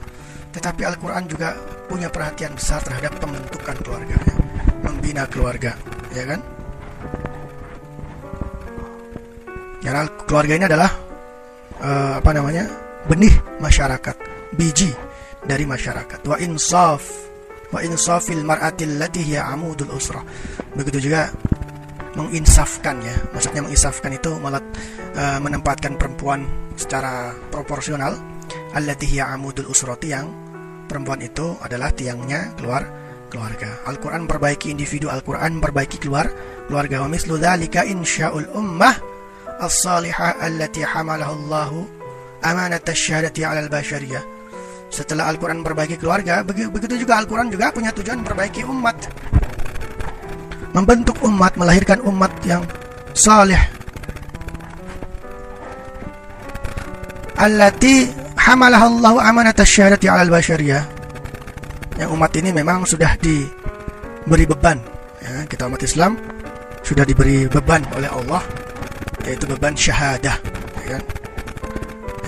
tetapi Al-Quran juga punya perhatian besar terhadap pembentukan keluarga, membina keluarga, ya kan? Karena keluarga ini adalah uh, apa namanya benih masyarakat, biji dari masyarakat. Wa insaf, wa insafil mar'atil lati amudul usrah. Begitu juga menginsafkan ya, maksudnya menginsafkan itu malah uh, menempatkan perempuan secara proporsional allati hiya amudul usrati yang perempuan itu adalah tiangnya keluar keluarga. Al-Qur'an individu, Al-Qur'an keluar keluarga. Wa mislu dzalika insya'ul ummah as-salihah allati hamalahu Allah amanat asyhadati 'ala al-bashariyah. Setelah Al-Quran keluarga, begitu juga Al-Quran juga punya tujuan memperbaiki umat. Membentuk umat, melahirkan umat yang saleh. Allati hamalah Allah amanat syahadati al bashariyah. Yang umat ini memang sudah diberi beban. Ya, kita umat Islam sudah diberi beban oleh Allah yaitu beban syahadah ya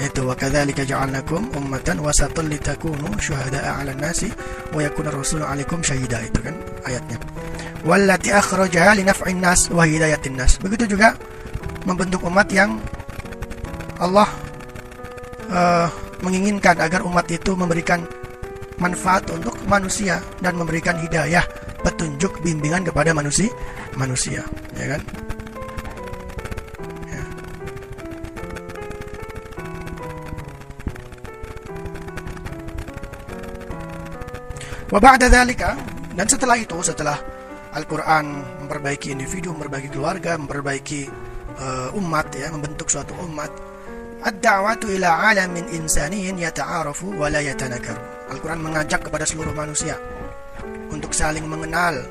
kan yaitu wa kadzalika ja'alnakum ummatan wasatan litakunu syuhada'a 'alan nasi wa yakuna rasulu 'alaikum syahida. Itu kan ayatnya. Wallati akhrajaha li naf'in nas wa hidayatin nas. Begitu juga membentuk umat yang Allah uh, menginginkan agar umat itu memberikan manfaat untuk manusia dan memberikan hidayah, petunjuk, bimbingan kepada manusia, manusia, ya kan? Dan setelah itu setelah Al-Quran memperbaiki individu, memperbaiki keluarga, memperbaiki uh, umat ya, membentuk suatu umat Ad-da'watu ila alamin insaniyin yata'arafu wa la yatanakaru. Al-Quran mengajak kepada seluruh manusia untuk saling mengenal,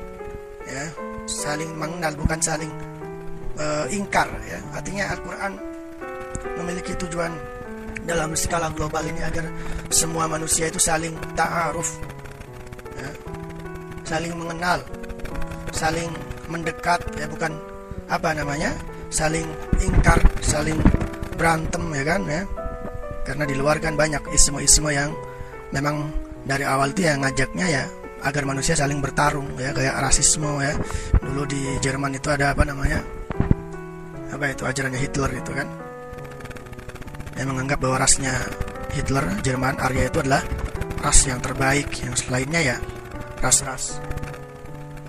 ya, saling mengenal bukan saling uh, ingkar, ya. Artinya Al-Quran memiliki tujuan dalam skala global ini agar semua manusia itu saling ta'aruf, saling mengenal, saling mendekat, ya bukan apa namanya, saling ingkar, saling berantem ya kan ya. Karena di luar kan banyak isme-isme yang memang dari awal itu yang ngajaknya ya agar manusia saling bertarung ya kayak rasisme ya. Dulu di Jerman itu ada apa namanya apa itu ajarannya Hitler itu kan. Yang menganggap bahwa rasnya Hitler Jerman Arya itu adalah ras yang terbaik yang selainnya ya ras-ras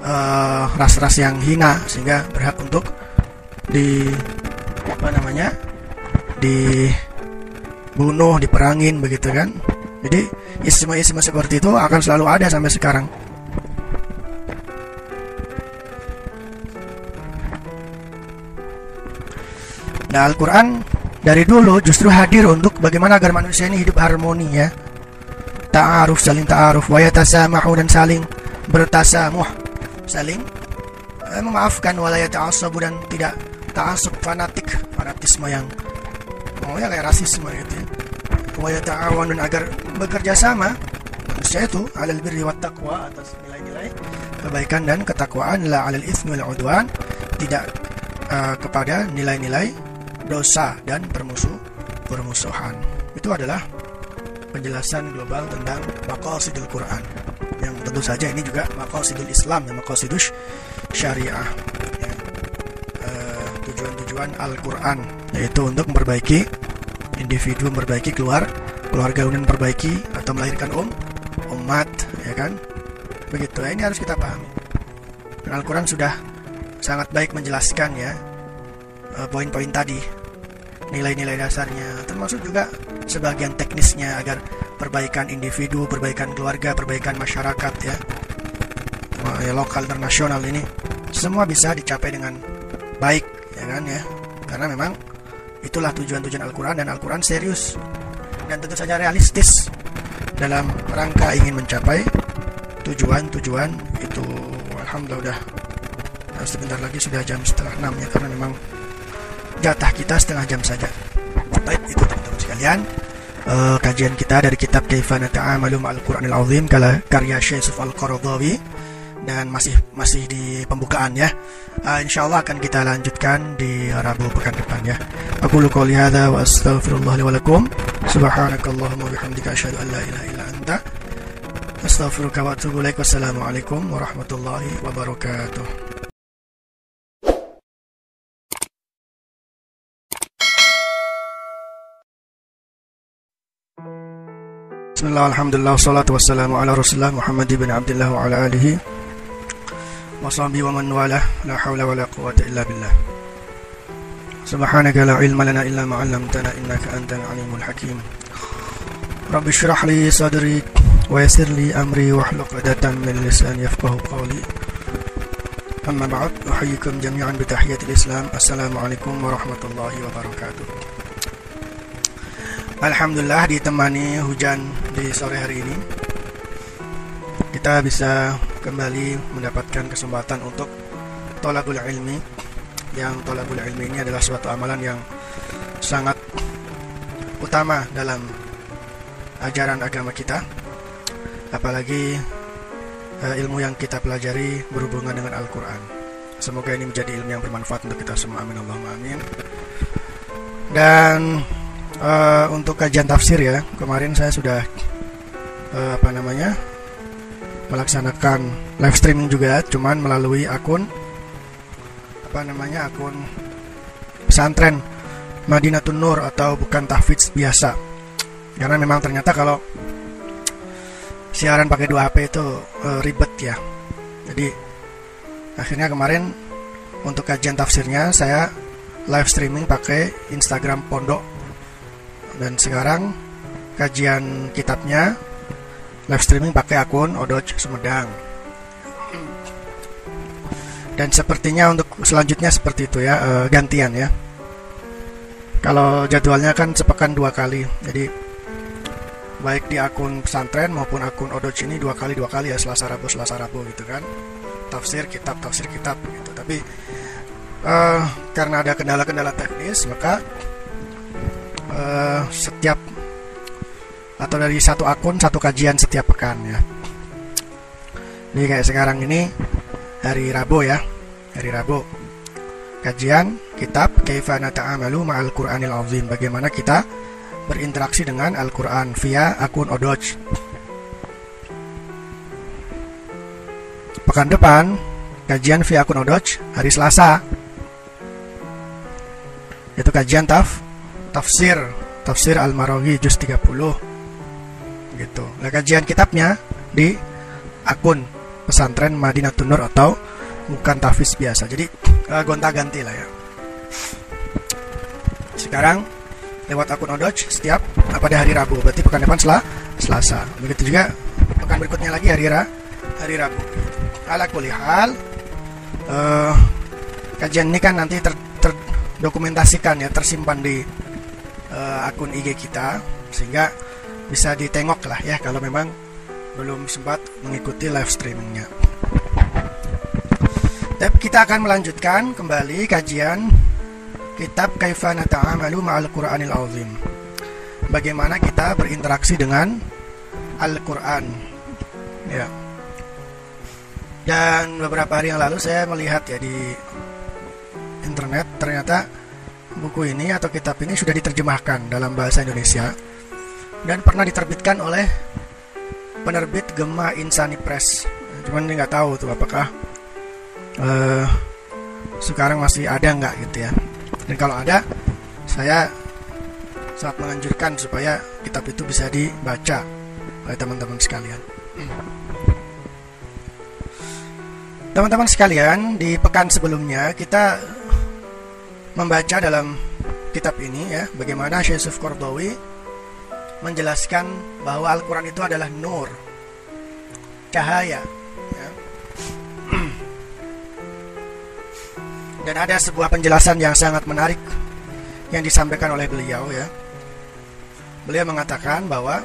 uh, ras-ras yang hina sehingga berhak untuk di apa namanya dibunuh diperangin begitu kan? Jadi isme-isme seperti itu akan selalu ada sampai sekarang. Nah Al-Quran dari dulu justru hadir untuk bagaimana agar manusia ini hidup harmoni ya Ta'aruf saling ta'aruf. Wa yatasamahu dan saling bertasamuh. Saling eh, memaafkan. Walaya ta'asabu dan tidak ta'asub fanatik. Fanatisme yang Oh ya kayak rasisme gitu ya. Wa yata'awan dan agar bekerja sama. Manusia itu alal birri wa taqwa Atas nilai-nilai kebaikan dan ketakwaan. La alal ithmi wal udwan. Tidak uh, kepada nilai-nilai dosa dan permusuh permusuhan. Itu adalah penjelasan global tentang maqasidul Quran. Yang tentu saja ini juga maqasidul Islam dan maqasidus syariah. Ya. Uh, tujuan-tujuan Al-Quran yaitu untuk memperbaiki individu, memperbaiki keluar keluarga dan memperbaiki atau melahirkan um umat, ya kan? Begitu. Ya, ini harus kita pahami. Al-Quran sudah sangat baik menjelaskan ya Eh, poin-poin tadi nilai-nilai dasarnya termasuk juga sebagian teknisnya agar perbaikan individu, perbaikan keluarga, perbaikan masyarakat ya, ya lokal internasional ini semua bisa dicapai dengan baik ya kan ya. Karena memang itulah tujuan-tujuan Al-Quran dan Al-Quran serius dan tentu saja realistis dalam rangka ingin mencapai tujuan-tujuan itu. Alhamdulillah udah. Sebentar lagi sudah jam setengah enam ya karena memang jatah kita setengah jam saja. Baik, itu teman-teman sekalian. Uh, kajian kita dari kitab Kaifana Ta'amalu Ma'al Qur'anil Azim karya Syekh Al-Qaradawi dan masih masih di pembukaan ya. Uh, insyaallah akan kita lanjutkan di Rabu pekan depan ya. Aku lu qouli wa astaghfirullah li. Subhanakallahumma bihamdika asyhadu an la ilaha illa anta astaghfiruka wa atubu ilaik. Wassalamualaikum warahmatullahi wabarakatuh. بسم الله والحمد لله والصلاة والسلام على رسول الله محمد بن عبد الله وعلى آله وصحبه ومن والاه لا حول ولا قوة إلا بالله سبحانك لا علم لنا إلا ما علمتنا إنك أنت العليم الحكيم رب اشرح لي صدري ويسر لي أمري واحلق عقدة من لساني يفقه قولي أما بعد أحييكم جميعا بتحية الإسلام السلام عليكم ورحمة الله وبركاته Alhamdulillah ditemani hujan di sore hari ini. Kita bisa kembali mendapatkan kesempatan untuk Tolakul ilmi. Yang tolakul ilmi ini adalah suatu amalan yang sangat utama dalam ajaran agama kita. Apalagi uh, ilmu yang kita pelajari berhubungan dengan Al-Quran. Semoga ini menjadi ilmu yang bermanfaat untuk kita semua. Amin. Allahumma amin. Dan uh, untuk kajian tafsir ya kemarin saya sudah uh, apa namanya melaksanakan live streaming juga cuman melalui akun apa namanya akun pesantren Madinatun Nur atau bukan tahfidz biasa. Karena memang ternyata kalau siaran pakai dua HP itu uh, ribet ya. Jadi akhirnya kemarin untuk kajian tafsirnya saya live streaming pakai Instagram Pondok dan sekarang kajian kitabnya live streaming pakai akun Odoj Sumedang. Dan sepertinya untuk selanjutnya seperti itu ya e, gantian ya. Kalau jadwalnya kan sepekan dua kali jadi baik di akun pesantren maupun akun Odoj ini dua kali dua kali ya Selasa Rabu Selasa Rabu gitu kan. Tafsir kitab tafsir kitab gitu. Tapi uh, karena ada kendala-kendala teknis maka uh, setiap atau dari satu akun satu kajian setiap pekan ya. Ini kayak sekarang ini hari Rabu ya, hari Rabu. Kajian kitab Kaifana Ta'amalu Ma'al Qur'anil Azim. Bagaimana kita berinteraksi dengan Al-Quran via akun Odoj. pekan depan kajian via akun Odoj hari Selasa. Itu kajian taf tafsir tafsir Al-Marawi juz 30. Gitu. Nah, kajian kitabnya di akun pesantren Madinatun Nur atau bukan tafis biasa. Jadi uh, gonta-ganti lah ya. Sekarang lewat akun Odoj setiap pada hari Rabu berarti pekan depan setelah Selasa begitu juga pekan berikutnya lagi hari Ra, hari Rabu ala kulihal uh, kajian ini kan nanti ter, terdokumentasikan ya tersimpan di uh, akun IG kita sehingga bisa ditengok lah ya kalau memang belum sempat mengikuti live streamingnya. Tapi kita akan melanjutkan kembali kajian kitab Kaifana Ta'amalu Ma'al Qur'anil Azim. Bagaimana kita berinteraksi dengan Al-Qur'an. Ya. Dan beberapa hari yang lalu saya melihat ya di internet ternyata buku ini atau kitab ini sudah diterjemahkan dalam bahasa Indonesia dan pernah diterbitkan oleh penerbit Gema Insani Press. Cuman ini nggak tahu tuh apakah uh, sekarang masih ada nggak gitu ya. Dan kalau ada, saya sangat menganjurkan supaya kitab itu bisa dibaca oleh teman-teman sekalian. Teman-teman sekalian, di pekan sebelumnya kita membaca dalam kitab ini ya bagaimana Syekh Yusuf Kordowi menjelaskan bahwa Al-Quran itu adalah nur, cahaya. Ya. Dan ada sebuah penjelasan yang sangat menarik yang disampaikan oleh beliau ya. Beliau mengatakan bahwa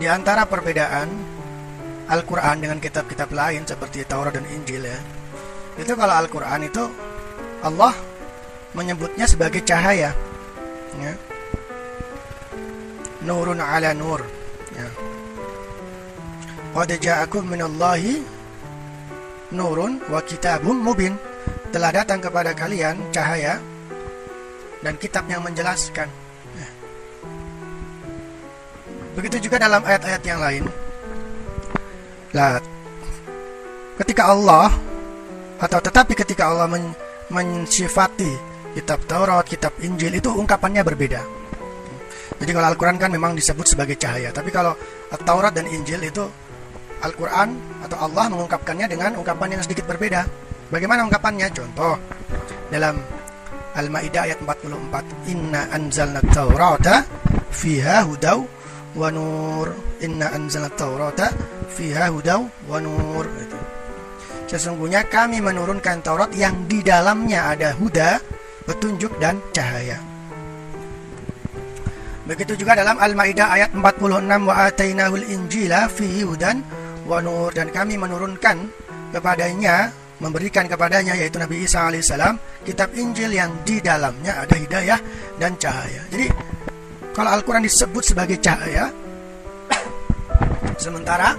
di antara perbedaan Al-Quran dengan kitab-kitab lain seperti Taurat dan Injil ya, itu kalau Al-Quran itu Allah menyebutnya sebagai cahaya. Ya. Nurun ala nur. Ya. Qad ja'akum minallahi nurun wa kitabum mubin telah datang kepada kalian cahaya dan kitab yang menjelaskan. Ya. Begitu juga dalam ayat-ayat yang lain. Lah, ketika Allah atau tetapi ketika Allah men, mensifati kitab Taurat, kitab Injil itu ungkapannya berbeda. Jadi kalau Al-Quran kan memang disebut sebagai cahaya, tapi kalau Taurat dan Injil itu Al-Quran atau Allah mengungkapkannya dengan ungkapan yang sedikit berbeda. Bagaimana ungkapannya? Contoh dalam Al-Maidah ayat 44, Inna anzalna taurata fiha hudaw wa nur. Inna anzalna taurata fiha hudaw wa nur. Itu. Sesungguhnya kami menurunkan Taurat yang di dalamnya ada huda, petunjuk dan cahaya. Begitu juga dalam Al-Maidah ayat 46 wa atainahul injila fihi hudan wa nur dan kami menurunkan kepadanya memberikan kepadanya yaitu Nabi Isa alaihissalam kitab Injil yang di dalamnya ada hidayah dan cahaya. Jadi kalau Al-Quran disebut sebagai cahaya, sementara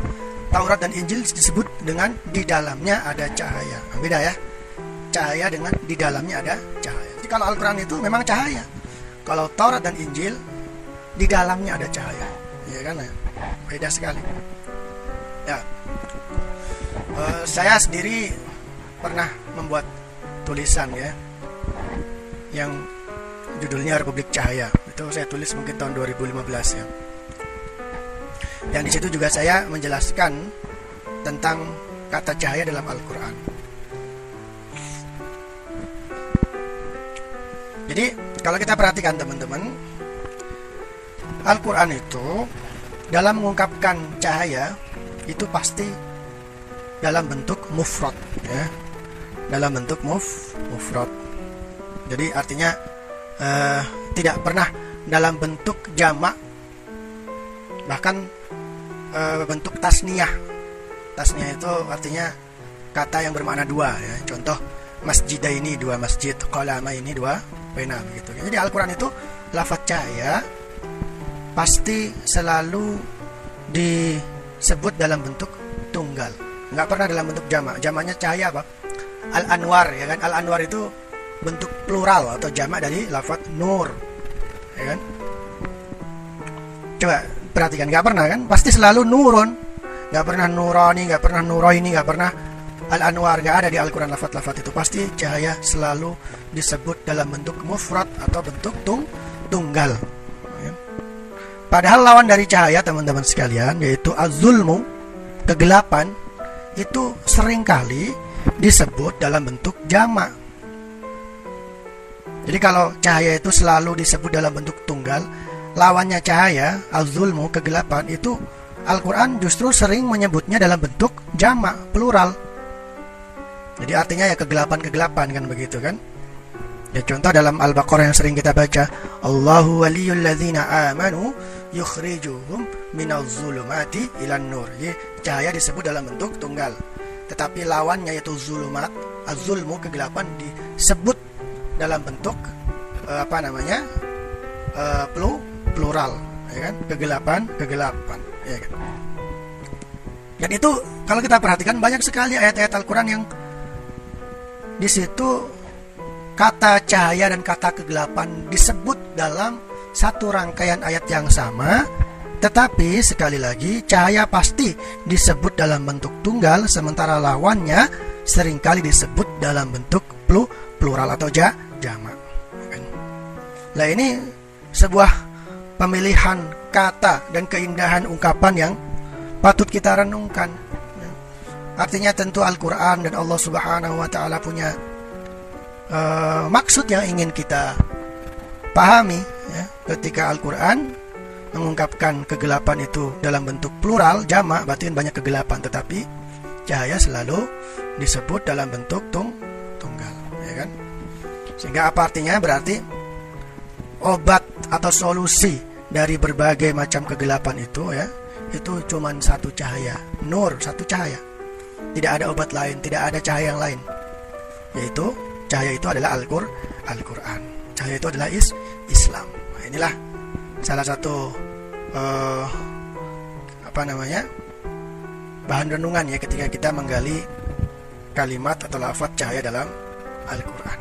Taurat dan Injil disebut dengan di dalamnya ada cahaya. Beda ya, cahaya dengan di dalamnya ada cahaya. Kalau Al-Quran itu memang cahaya. Kalau Taurat dan Injil di dalamnya ada cahaya, ya kan ya? Beda sekali. Ya, uh, saya sendiri pernah membuat tulisan ya yang judulnya Republik Cahaya itu saya tulis mungkin tahun 2015 ya dan di situ juga saya menjelaskan tentang kata cahaya dalam Al-Quran jadi kalau kita perhatikan teman-teman Al-Quran itu dalam mengungkapkan cahaya itu pasti dalam bentuk mufrad ya dalam bentuk muf mufrad. Jadi artinya uh, tidak pernah dalam bentuk jamak bahkan uh, bentuk tasniyah. Tasniyah itu artinya kata yang bermakna dua ya. Contoh masjid ini dua masjid, kolama ini dua pena begitu. Jadi Al-Qur'an itu lafaz cahaya pasti selalu disebut dalam bentuk tunggal. Nggak pernah dalam bentuk jamak. Jamaknya cahaya apa? Al-Anwar ya kan Al-Anwar itu bentuk plural atau jamak dari lafaz nur ya kan coba perhatikan nggak pernah kan pasti selalu nurun nggak pernah nurani nggak pernah nuraini nggak pernah al-anwar nggak ada di Al-Quran lafat-lafat itu pasti cahaya selalu disebut dalam bentuk mufrad atau bentuk tung tunggal. Ya. padahal lawan dari cahaya teman-teman sekalian yaitu azulmu kegelapan itu sering kali disebut dalam bentuk jamak jadi kalau cahaya itu selalu disebut dalam bentuk tunggal lawannya cahaya azulmu kegelapan itu Al-Quran justru sering menyebutnya dalam bentuk jamak plural jadi artinya ya kegelapan-kegelapan kan begitu kan? Ya contoh dalam Al-Baqarah yang sering kita baca, Allahu waliyul ladzina amanu yukhrijuhum minal zulumati ilan nur. Jadi cahaya disebut dalam bentuk tunggal. Tetapi lawannya yaitu zulumat, azulmu kegelapan disebut dalam bentuk uh, apa namanya? Uh, plu, plural, ya kan? Kegelapan, kegelapan, ya kan? Dan itu kalau kita perhatikan banyak sekali ayat-ayat Al-Qur'an yang di situ kata cahaya dan kata kegelapan disebut dalam satu rangkaian ayat yang sama, tetapi sekali lagi cahaya pasti disebut dalam bentuk tunggal sementara lawannya sering kali disebut dalam bentuk plu, plural atau ja, jamak. Nah ini sebuah pemilihan kata dan keindahan ungkapan yang patut kita renungkan. Artinya tentu Al-Quran dan Allah Subhanahu wa Ta'ala punya uh, maksud yang ingin kita pahami ya. ketika Al-Quran mengungkapkan kegelapan itu dalam bentuk plural jamak berarti banyak kegelapan tetapi cahaya selalu disebut dalam bentuk tung tunggal ya kan sehingga apa artinya berarti obat atau solusi dari berbagai macam kegelapan itu ya itu cuma satu cahaya nur satu cahaya tidak ada obat lain, tidak ada cahaya yang lain. Yaitu cahaya itu adalah Al-Qur Al-Qur'an. Cahaya itu adalah is Islam. Nah, inilah salah satu uh, apa namanya? bahan renungan ya ketika kita menggali kalimat atau lafaz cahaya dalam Al-Qur'an.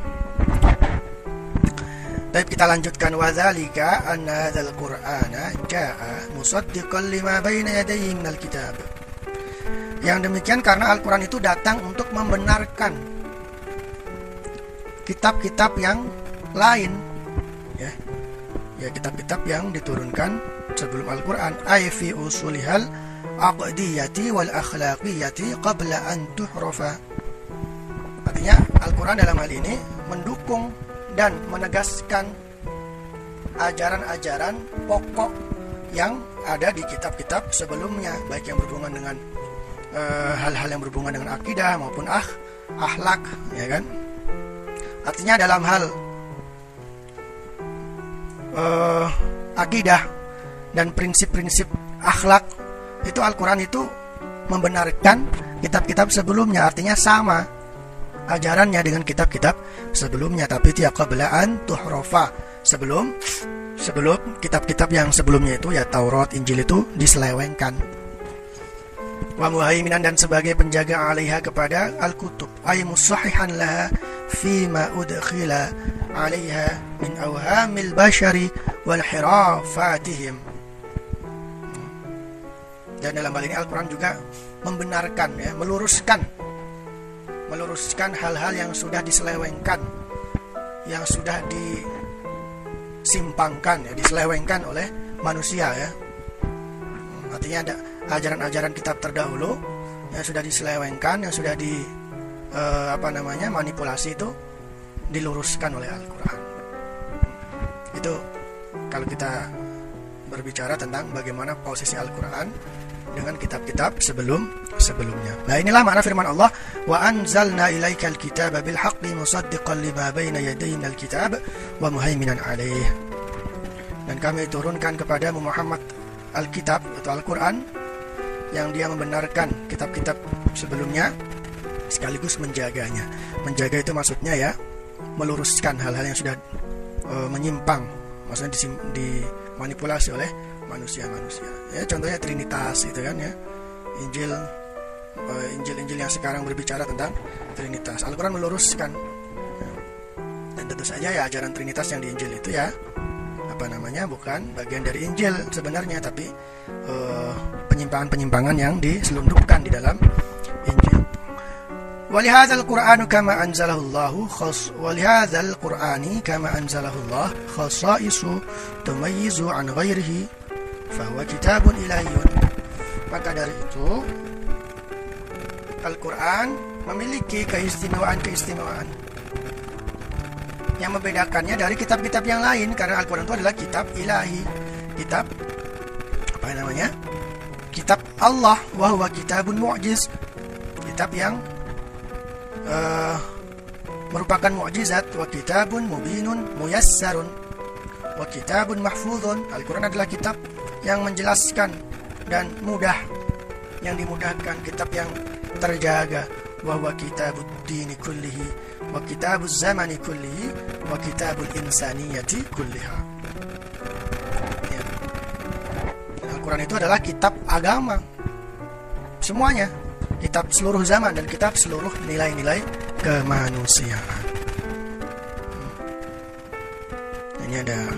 Baik kita lanjutkan wadzalika anna hadzal qur'ana jaa musaddiqan lima baina yadayhi minal kitab. Yang demikian karena Al-Quran itu datang untuk membenarkan kitab-kitab yang lain. Ya. Ya kitab-kitab yang diturunkan sebelum Al-Quran. Ay fi usulihal aqdiyati wal akhlaqiyati qabla an tuhrafa. Artinya Al-Quran dalam hal ini mendukung dan menegaskan ajaran-ajaran pokok yang ada di kitab-kitab sebelumnya baik yang berhubungan dengan hal-hal uh, yang berhubungan dengan akidah maupun ah akhlak ya kan? Artinya dalam hal uh, akidah dan prinsip-prinsip akhlak itu Al-Quran itu membenarkan kitab-kitab sebelumnya. Artinya sama ajarannya dengan kitab-kitab sebelumnya. Tapi tiap kebelaan tuhrofa sebelum sebelum kitab-kitab yang sebelumnya itu ya Taurat Injil itu diselewengkan wa muhaiminan dan sebagai penjaga alaiha kepada al-kutub. Ay musahihan laha ma udkhila alaiha min awhamil bashari wal hirafatihim. Dan dalam hal ini Al-Quran juga membenarkan ya, meluruskan meluruskan hal-hal yang sudah diselewengkan yang sudah disimpangkan ya, diselewengkan oleh manusia ya. Artinya ada ajaran-ajaran kitab terdahulu yang sudah diselewengkan, yang sudah di uh, apa namanya manipulasi itu diluruskan oleh Al-Quran. Itu kalau kita berbicara tentang bagaimana posisi Al-Quran dengan kitab-kitab sebelum sebelumnya. Nah inilah makna firman Allah wa anzalna ilaikal kitaba bil haqqi musaddiqan lima baina yadayhi minal kitab wa muhaiminan alaih. Dan kami turunkan kepada Muhammad Alkitab atau Al-Quran yang dia membenarkan kitab-kitab sebelumnya sekaligus menjaganya. Menjaga itu maksudnya ya meluruskan hal-hal yang sudah e, menyimpang, maksudnya dimanipulasi oleh manusia-manusia. Ya contohnya Trinitas itu kan ya. Injil e, Injil-Injil yang sekarang berbicara tentang Trinitas. Al-Qur'an meluruskan. Dan tentu saja ya ajaran Trinitas yang di Injil itu ya apa namanya bukan bagian dari Injil sebenarnya tapi eh, penyimpangan-penyimpangan yang diselundupkan di dalam Injil. Walihadzal Qur'anu kama anzalahullahu khas walihadzal Qur'ani kama anzalahullah khasaisu tumayyizu an ghairihi fahuwa kitabun ilahiyyun. Maka dari itu Al-Qur'an memiliki keistimewaan-keistimewaan yang membedakannya dari kitab-kitab yang lain karena Al-Quran itu adalah kitab ilahi. Kitab apa namanya? Kitab Allah wahwa kitabun mu'jiz. Kitab yang uh, merupakan mukjizat wa kitabun mubinun muyassarun. Wa kitabun mahfudun Al-Quran adalah kitab yang menjelaskan dan mudah yang dimudahkan. Kitab yang terjaga. Bahwa kitabud dini kullihi. Wa kitabuz zamani kullihi kitabul insaniyati kulliha. Ya. Al-Quran itu adalah kitab agama. Semuanya. Kitab seluruh zaman dan kitab seluruh nilai-nilai kemanusiaan. Hmm. ini ada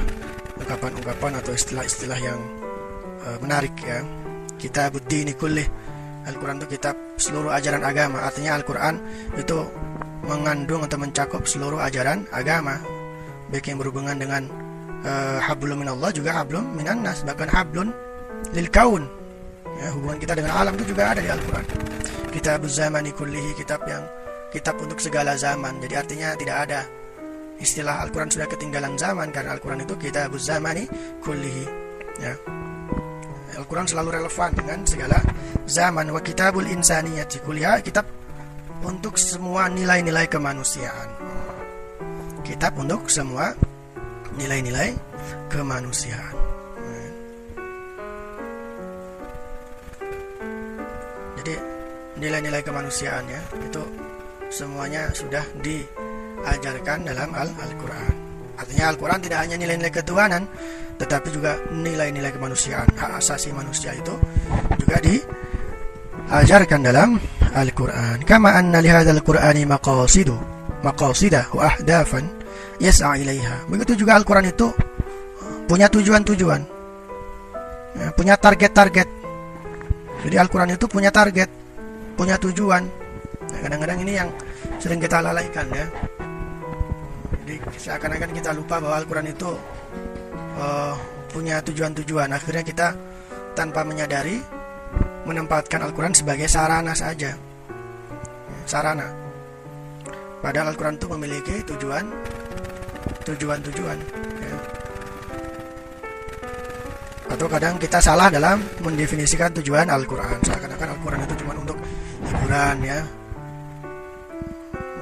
ungkapan-ungkapan atau istilah-istilah yang uh, menarik ya. Kitab dini kullih Al-Quran itu kitab seluruh ajaran agama. Artinya Al-Quran itu mengandung atau mencakup seluruh ajaran agama baik yang berhubungan dengan uh, hablum minallah juga hablum minannas bahkan hablun lil kaun. Ya, hubungan kita dengan alam itu juga ada di Al-Quran. Kitab zamani kullihi kitab yang kitab untuk segala zaman. Jadi artinya tidak ada istilah Al-Quran sudah ketinggalan zaman karena Al-Quran itu kitab zamani kullihi. Ya. Al-Quran selalu relevan dengan segala zaman. Wa kitabul insaniyati kuliah kitab untuk semua nilai-nilai kemanusiaan. Kitab untuk semua nilai-nilai kemanusiaan. Jadi nilai-nilai kemanusiaan ya itu semuanya sudah diajarkan dalam Al-Quran. Artinya Al-Quran tidak hanya nilai-nilai ketuhanan, tetapi juga nilai-nilai kemanusiaan, hak asasi manusia itu juga diajarkan dalam Al-Quran. Kama anna lihada Al-Qur'ani maqasidu maqasida wa ahdafan yas'a ilaiha. Begitu juga Al-Quran itu punya tujuan-tujuan. Ya, punya target-target. Jadi Al-Quran itu punya target punya tujuan. Nah, kadang-kadang ini yang sering kita lalaikan ya. Jadi seakan-akan kita lupa bahwa Al-Quran itu uh, punya tujuan-tujuan. Akhirnya kita tanpa menyadari menempatkan Al-Quran sebagai sarana saja sarana padahal Al-Quran itu memiliki tujuan tujuan-tujuan ya. atau kadang kita salah dalam mendefinisikan tujuan Al-Quran seakan-akan Al-Quran itu cuma untuk hiburan ya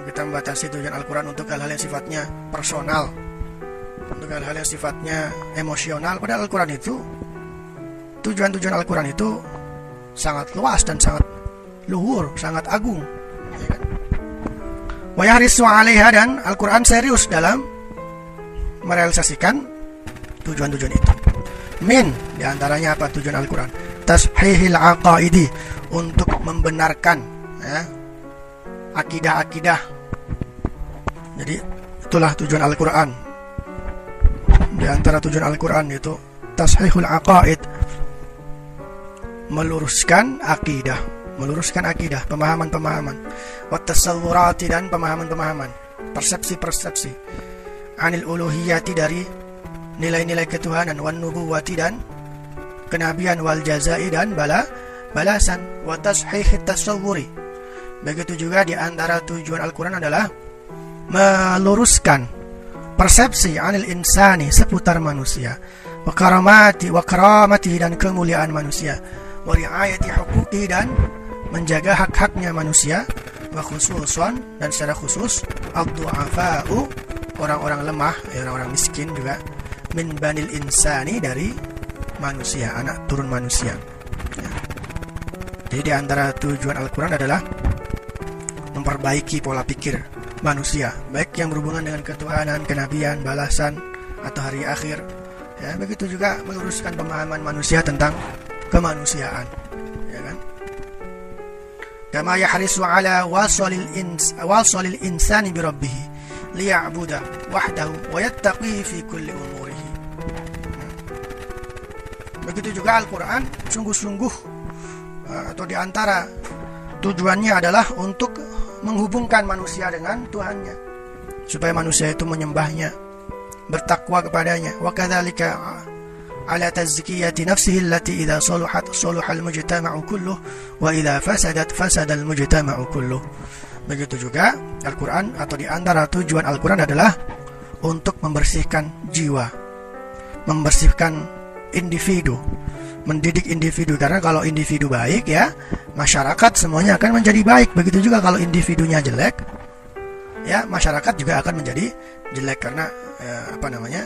kita membatasi tujuan Al-Quran untuk hal-hal yang sifatnya personal untuk hal-hal yang sifatnya emosional padahal Al-Quran itu tujuan-tujuan Al-Quran itu sangat luas dan sangat luhur, sangat agung. Wayahrisu alaiha dan Al-Quran serius dalam merealisasikan tujuan-tujuan itu. Min di antaranya apa tujuan Al-Quran? Tashihil aqaidi untuk membenarkan ya, akidah-akidah. Jadi itulah tujuan Al-Quran. Di antara tujuan Al-Quran itu tashihul aqaid meluruskan akidah, meluruskan akidah, pemahaman-pemahaman, watasawurati dan pemahaman-pemahaman, persepsi-persepsi, anil uluhiyati dari nilai-nilai ketuhanan, wan nubuwati dan kenabian wal jazai dan bala balasan, watashih tasawuri. Begitu juga di antara tujuan Al-Quran adalah meluruskan persepsi anil insani seputar manusia, wakaramati wakaramati dan kemuliaan manusia wariayati hukuki dan menjaga hak-haknya manusia wa dan secara khusus ad-du'afa'u orang-orang lemah ya, orang-orang miskin juga min banil insani dari manusia anak turun manusia. Ya. jadi di antara tujuan Al-Quran adalah memperbaiki pola pikir manusia baik yang berhubungan dengan ketuhanan kenabian balasan atau hari akhir. Ya begitu juga meluruskan pemahaman manusia tentang kemanusiaan kama yahrisu ala wasalil ins wasalil insani bi rabbih liya'buda wahdahu wa yattaqi fi kulli umurihi Begitu juga Al-Quran sungguh-sungguh uh, atau di antara tujuannya adalah untuk menghubungkan manusia dengan Tuhannya supaya manusia itu menyembahnya bertakwa kepadanya. Wa kadzalika tazkiyati nafsihi allati idza saluhat saluhal mujtama'u kulluh wa idza fasadat fasadal mujtama'u kulluh begitu juga Al-Qur'an atau di antara tujuan Al-Qur'an adalah untuk membersihkan jiwa membersihkan individu mendidik individu. Karena kalau individu baik ya masyarakat semuanya akan menjadi baik. Begitu juga kalau individunya jelek ya masyarakat juga akan menjadi jelek. Karena eh, apa namanya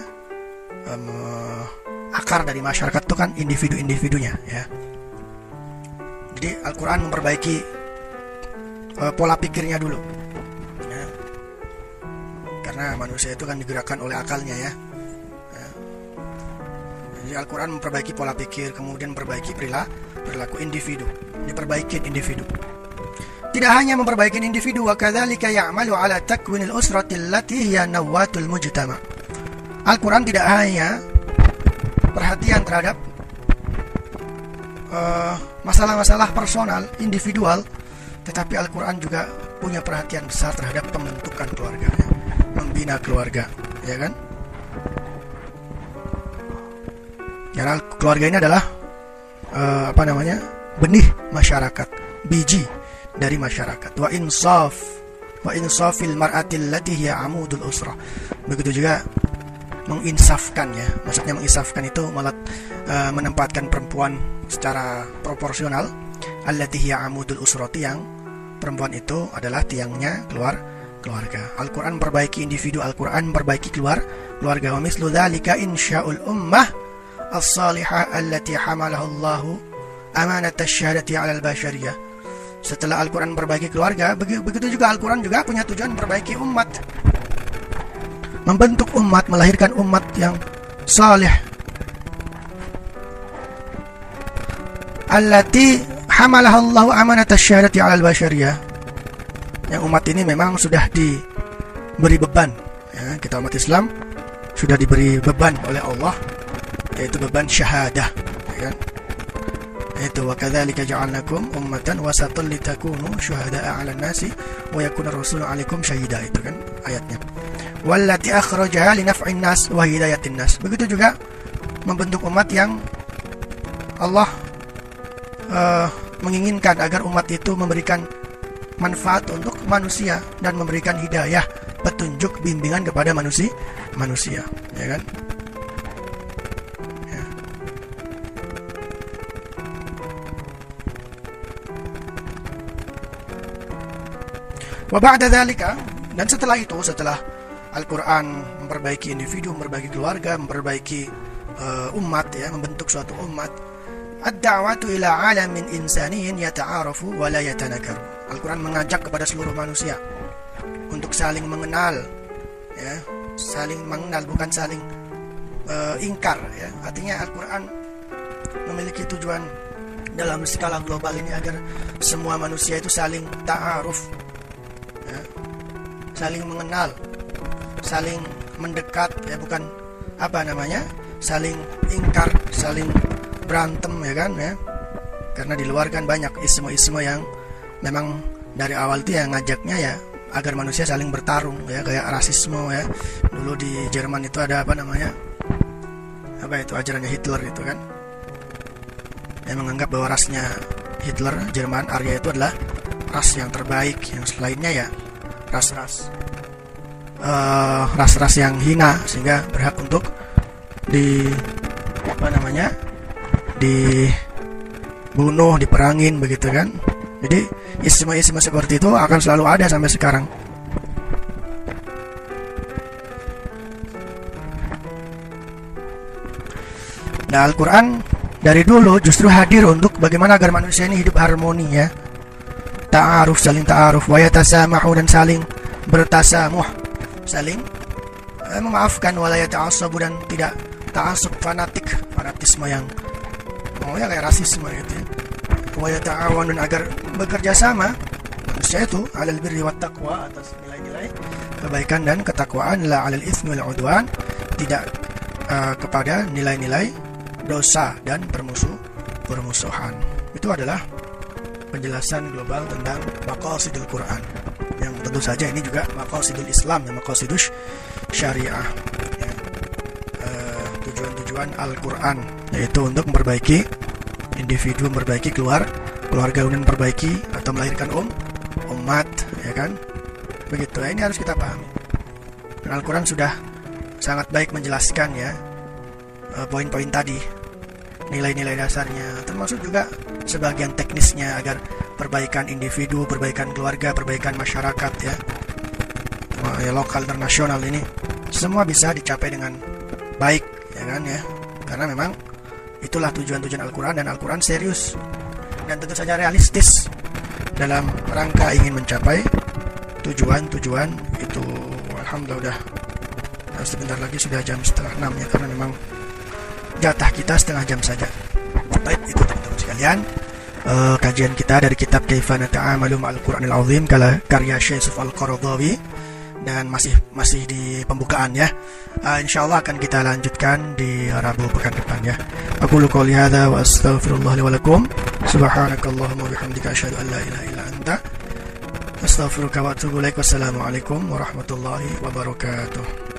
um, akar dari masyarakat itu kan individu-individunya ya jadi Al-Quran memperbaiki uh, pola pikirnya dulu ya. karena manusia itu kan digerakkan oleh akalnya ya jadi Al-Quran memperbaiki pola pikir, kemudian memperbaiki perilaku, perilaku individu, diperbaiki individu. Tidak hanya memperbaiki individu, wa ya'malu ala takwinil usrati allati hiya nawatul mujtama. Al-Quran tidak hanya perhatian terhadap uh, masalah-masalah uh, personal, individual, tetapi Al-Quran juga punya perhatian besar terhadap pembentukan keluarga, membina keluarga, ya kan? Karena keluarga ini adalah uh, apa namanya benih masyarakat, biji dari masyarakat. Wa insaf, wa insafil mar'atil lati hiya amudul usrah. Begitu juga menginsafkan ya, maksudnya menginsafkan itu malah uh, menempatkan perempuan secara proporsional. Allati amudul usrati yang perempuan itu adalah tiangnya keluar keluarga. Al-Quran perbaiki individu, Al-Quran perbaiki keluar keluarga. Wa mislu dzalika insya'ul ummah as-salihah allati hamalahu Allah amanat asyhadati al-bashariyah. Setelah Al-Qur'an memperbaiki keluarga, begitu juga Al-Qur'an juga punya tujuan memperbaiki umat. Membentuk umat, melahirkan umat yang saleh. Allati hamalahu Allah amanat asyhadati 'ala al-bashariyah. Yang umat ini memang sudah diberi beban ya, kita umat Islam sudah diberi beban oleh Allah yaitu beban syahadah ya kan itu wa kadzalika ja'alnakum ummatan wasatan litakunu syuhada'a 'alan nasi wa yakuna rasulu 'alaikum syahida itu kan ayatnya wallati akhrajaha li naf'in nas wa hidayatin nas. Begitu juga membentuk umat yang Allah uh, menginginkan agar umat itu memberikan manfaat untuk manusia dan memberikan hidayah petunjuk bimbingan kepada manusia manusia ya kan? Wa ba'da dan setelah itu setelah Al-Qur'an memperbaiki individu, memperbaiki keluarga, memperbaiki uh, umat ya, membentuk suatu umat. Ad-da'watu ila 'alamin insaniyin yata'arafu wa la yatanakaru. Al-Qur'an mengajak kepada seluruh manusia untuk saling mengenal ya, saling mengenal bukan saling uh, ingkar ya. Artinya Al-Qur'an memiliki tujuan dalam skala global ini agar semua manusia itu saling ta'aruf saling mengenal, saling mendekat ya bukan apa namanya, saling ingkar, saling berantem ya kan ya. Karena di luar kan banyak isme-isme yang memang dari awal itu yang ngajaknya ya agar manusia saling bertarung ya kayak rasisme ya. Dulu di Jerman itu ada apa namanya? Apa itu ajarannya Hitler itu kan. Yang menganggap bahwa rasnya Hitler Jerman Arya itu adalah ras yang terbaik yang selainnya ya ras-ras uh, ras-ras yang hina sehingga berhak untuk di apa namanya dibunuh diperangin begitu kan. Jadi isma-isma seperti itu akan selalu ada sampai sekarang. Nah Al-Quran dari dulu justru hadir untuk bagaimana agar manusia ini hidup harmoni ya. Ta'aruf saling ta'aruf wa yatasamahu dan saling bertasamuh saling eh, memaafkan wala yata'assabu dan tidak ta'assub fanatik fanatisme yang maunya kayak rasisme gitu ya wa yata'awan dan agar bekerja sama manusia itu alal birri wat taqwa atas nilai-nilai kebaikan dan ketakwaan la alal itsmi wal udwan tidak uh, kepada nilai-nilai dosa dan permusuh permusuhan. Itu adalah penjelasan global tentang maqasidul Quran. Tentu saja ini juga maqasidul Islam dan maqasidus syariah. Ya. Uh, tujuan-tujuan Al-Quran yaitu untuk memperbaiki individu memperbaiki keluar keluarga kemudian memperbaiki atau melahirkan um umat ya kan begitu ya ini harus kita pahami Al-Quran sudah sangat baik menjelaskan ya uh, poin-poin tadi nilai-nilai dasarnya termasuk juga sebagian teknisnya agar perbaikan individu, perbaikan keluarga, perbaikan masyarakat ya, ya lokal dan nasional ini semua bisa dicapai dengan baik ya kan ya karena memang itulah tujuan-tujuan Al-Quran dan Al-Quran serius dan tentu saja realistis dalam rangka ingin mencapai tujuan-tujuan itu Alhamdulillah udah sebentar lagi sudah jam setengah enam ya karena memang jatah kita setengah jam saja. Baik, itu teman-teman sekalian. Uh, kajian kita dari kitab Kaifana Ta'amalu Ma'al Qur'anil Azim karya Syekh Yusuf Al-Qaradawi dan masih masih di pembukaan ya. Uh, insyaallah akan kita lanjutkan di Rabu pekan depan ya. Aku lu qouli hadza wa astaghfirullah li wa lakum. Subhanakallahumma bihamdika asyhadu an la ilaha illa anta astaghfiruka wa atubu ilaik. Wassalamualaikum warahmatullahi wabarakatuh.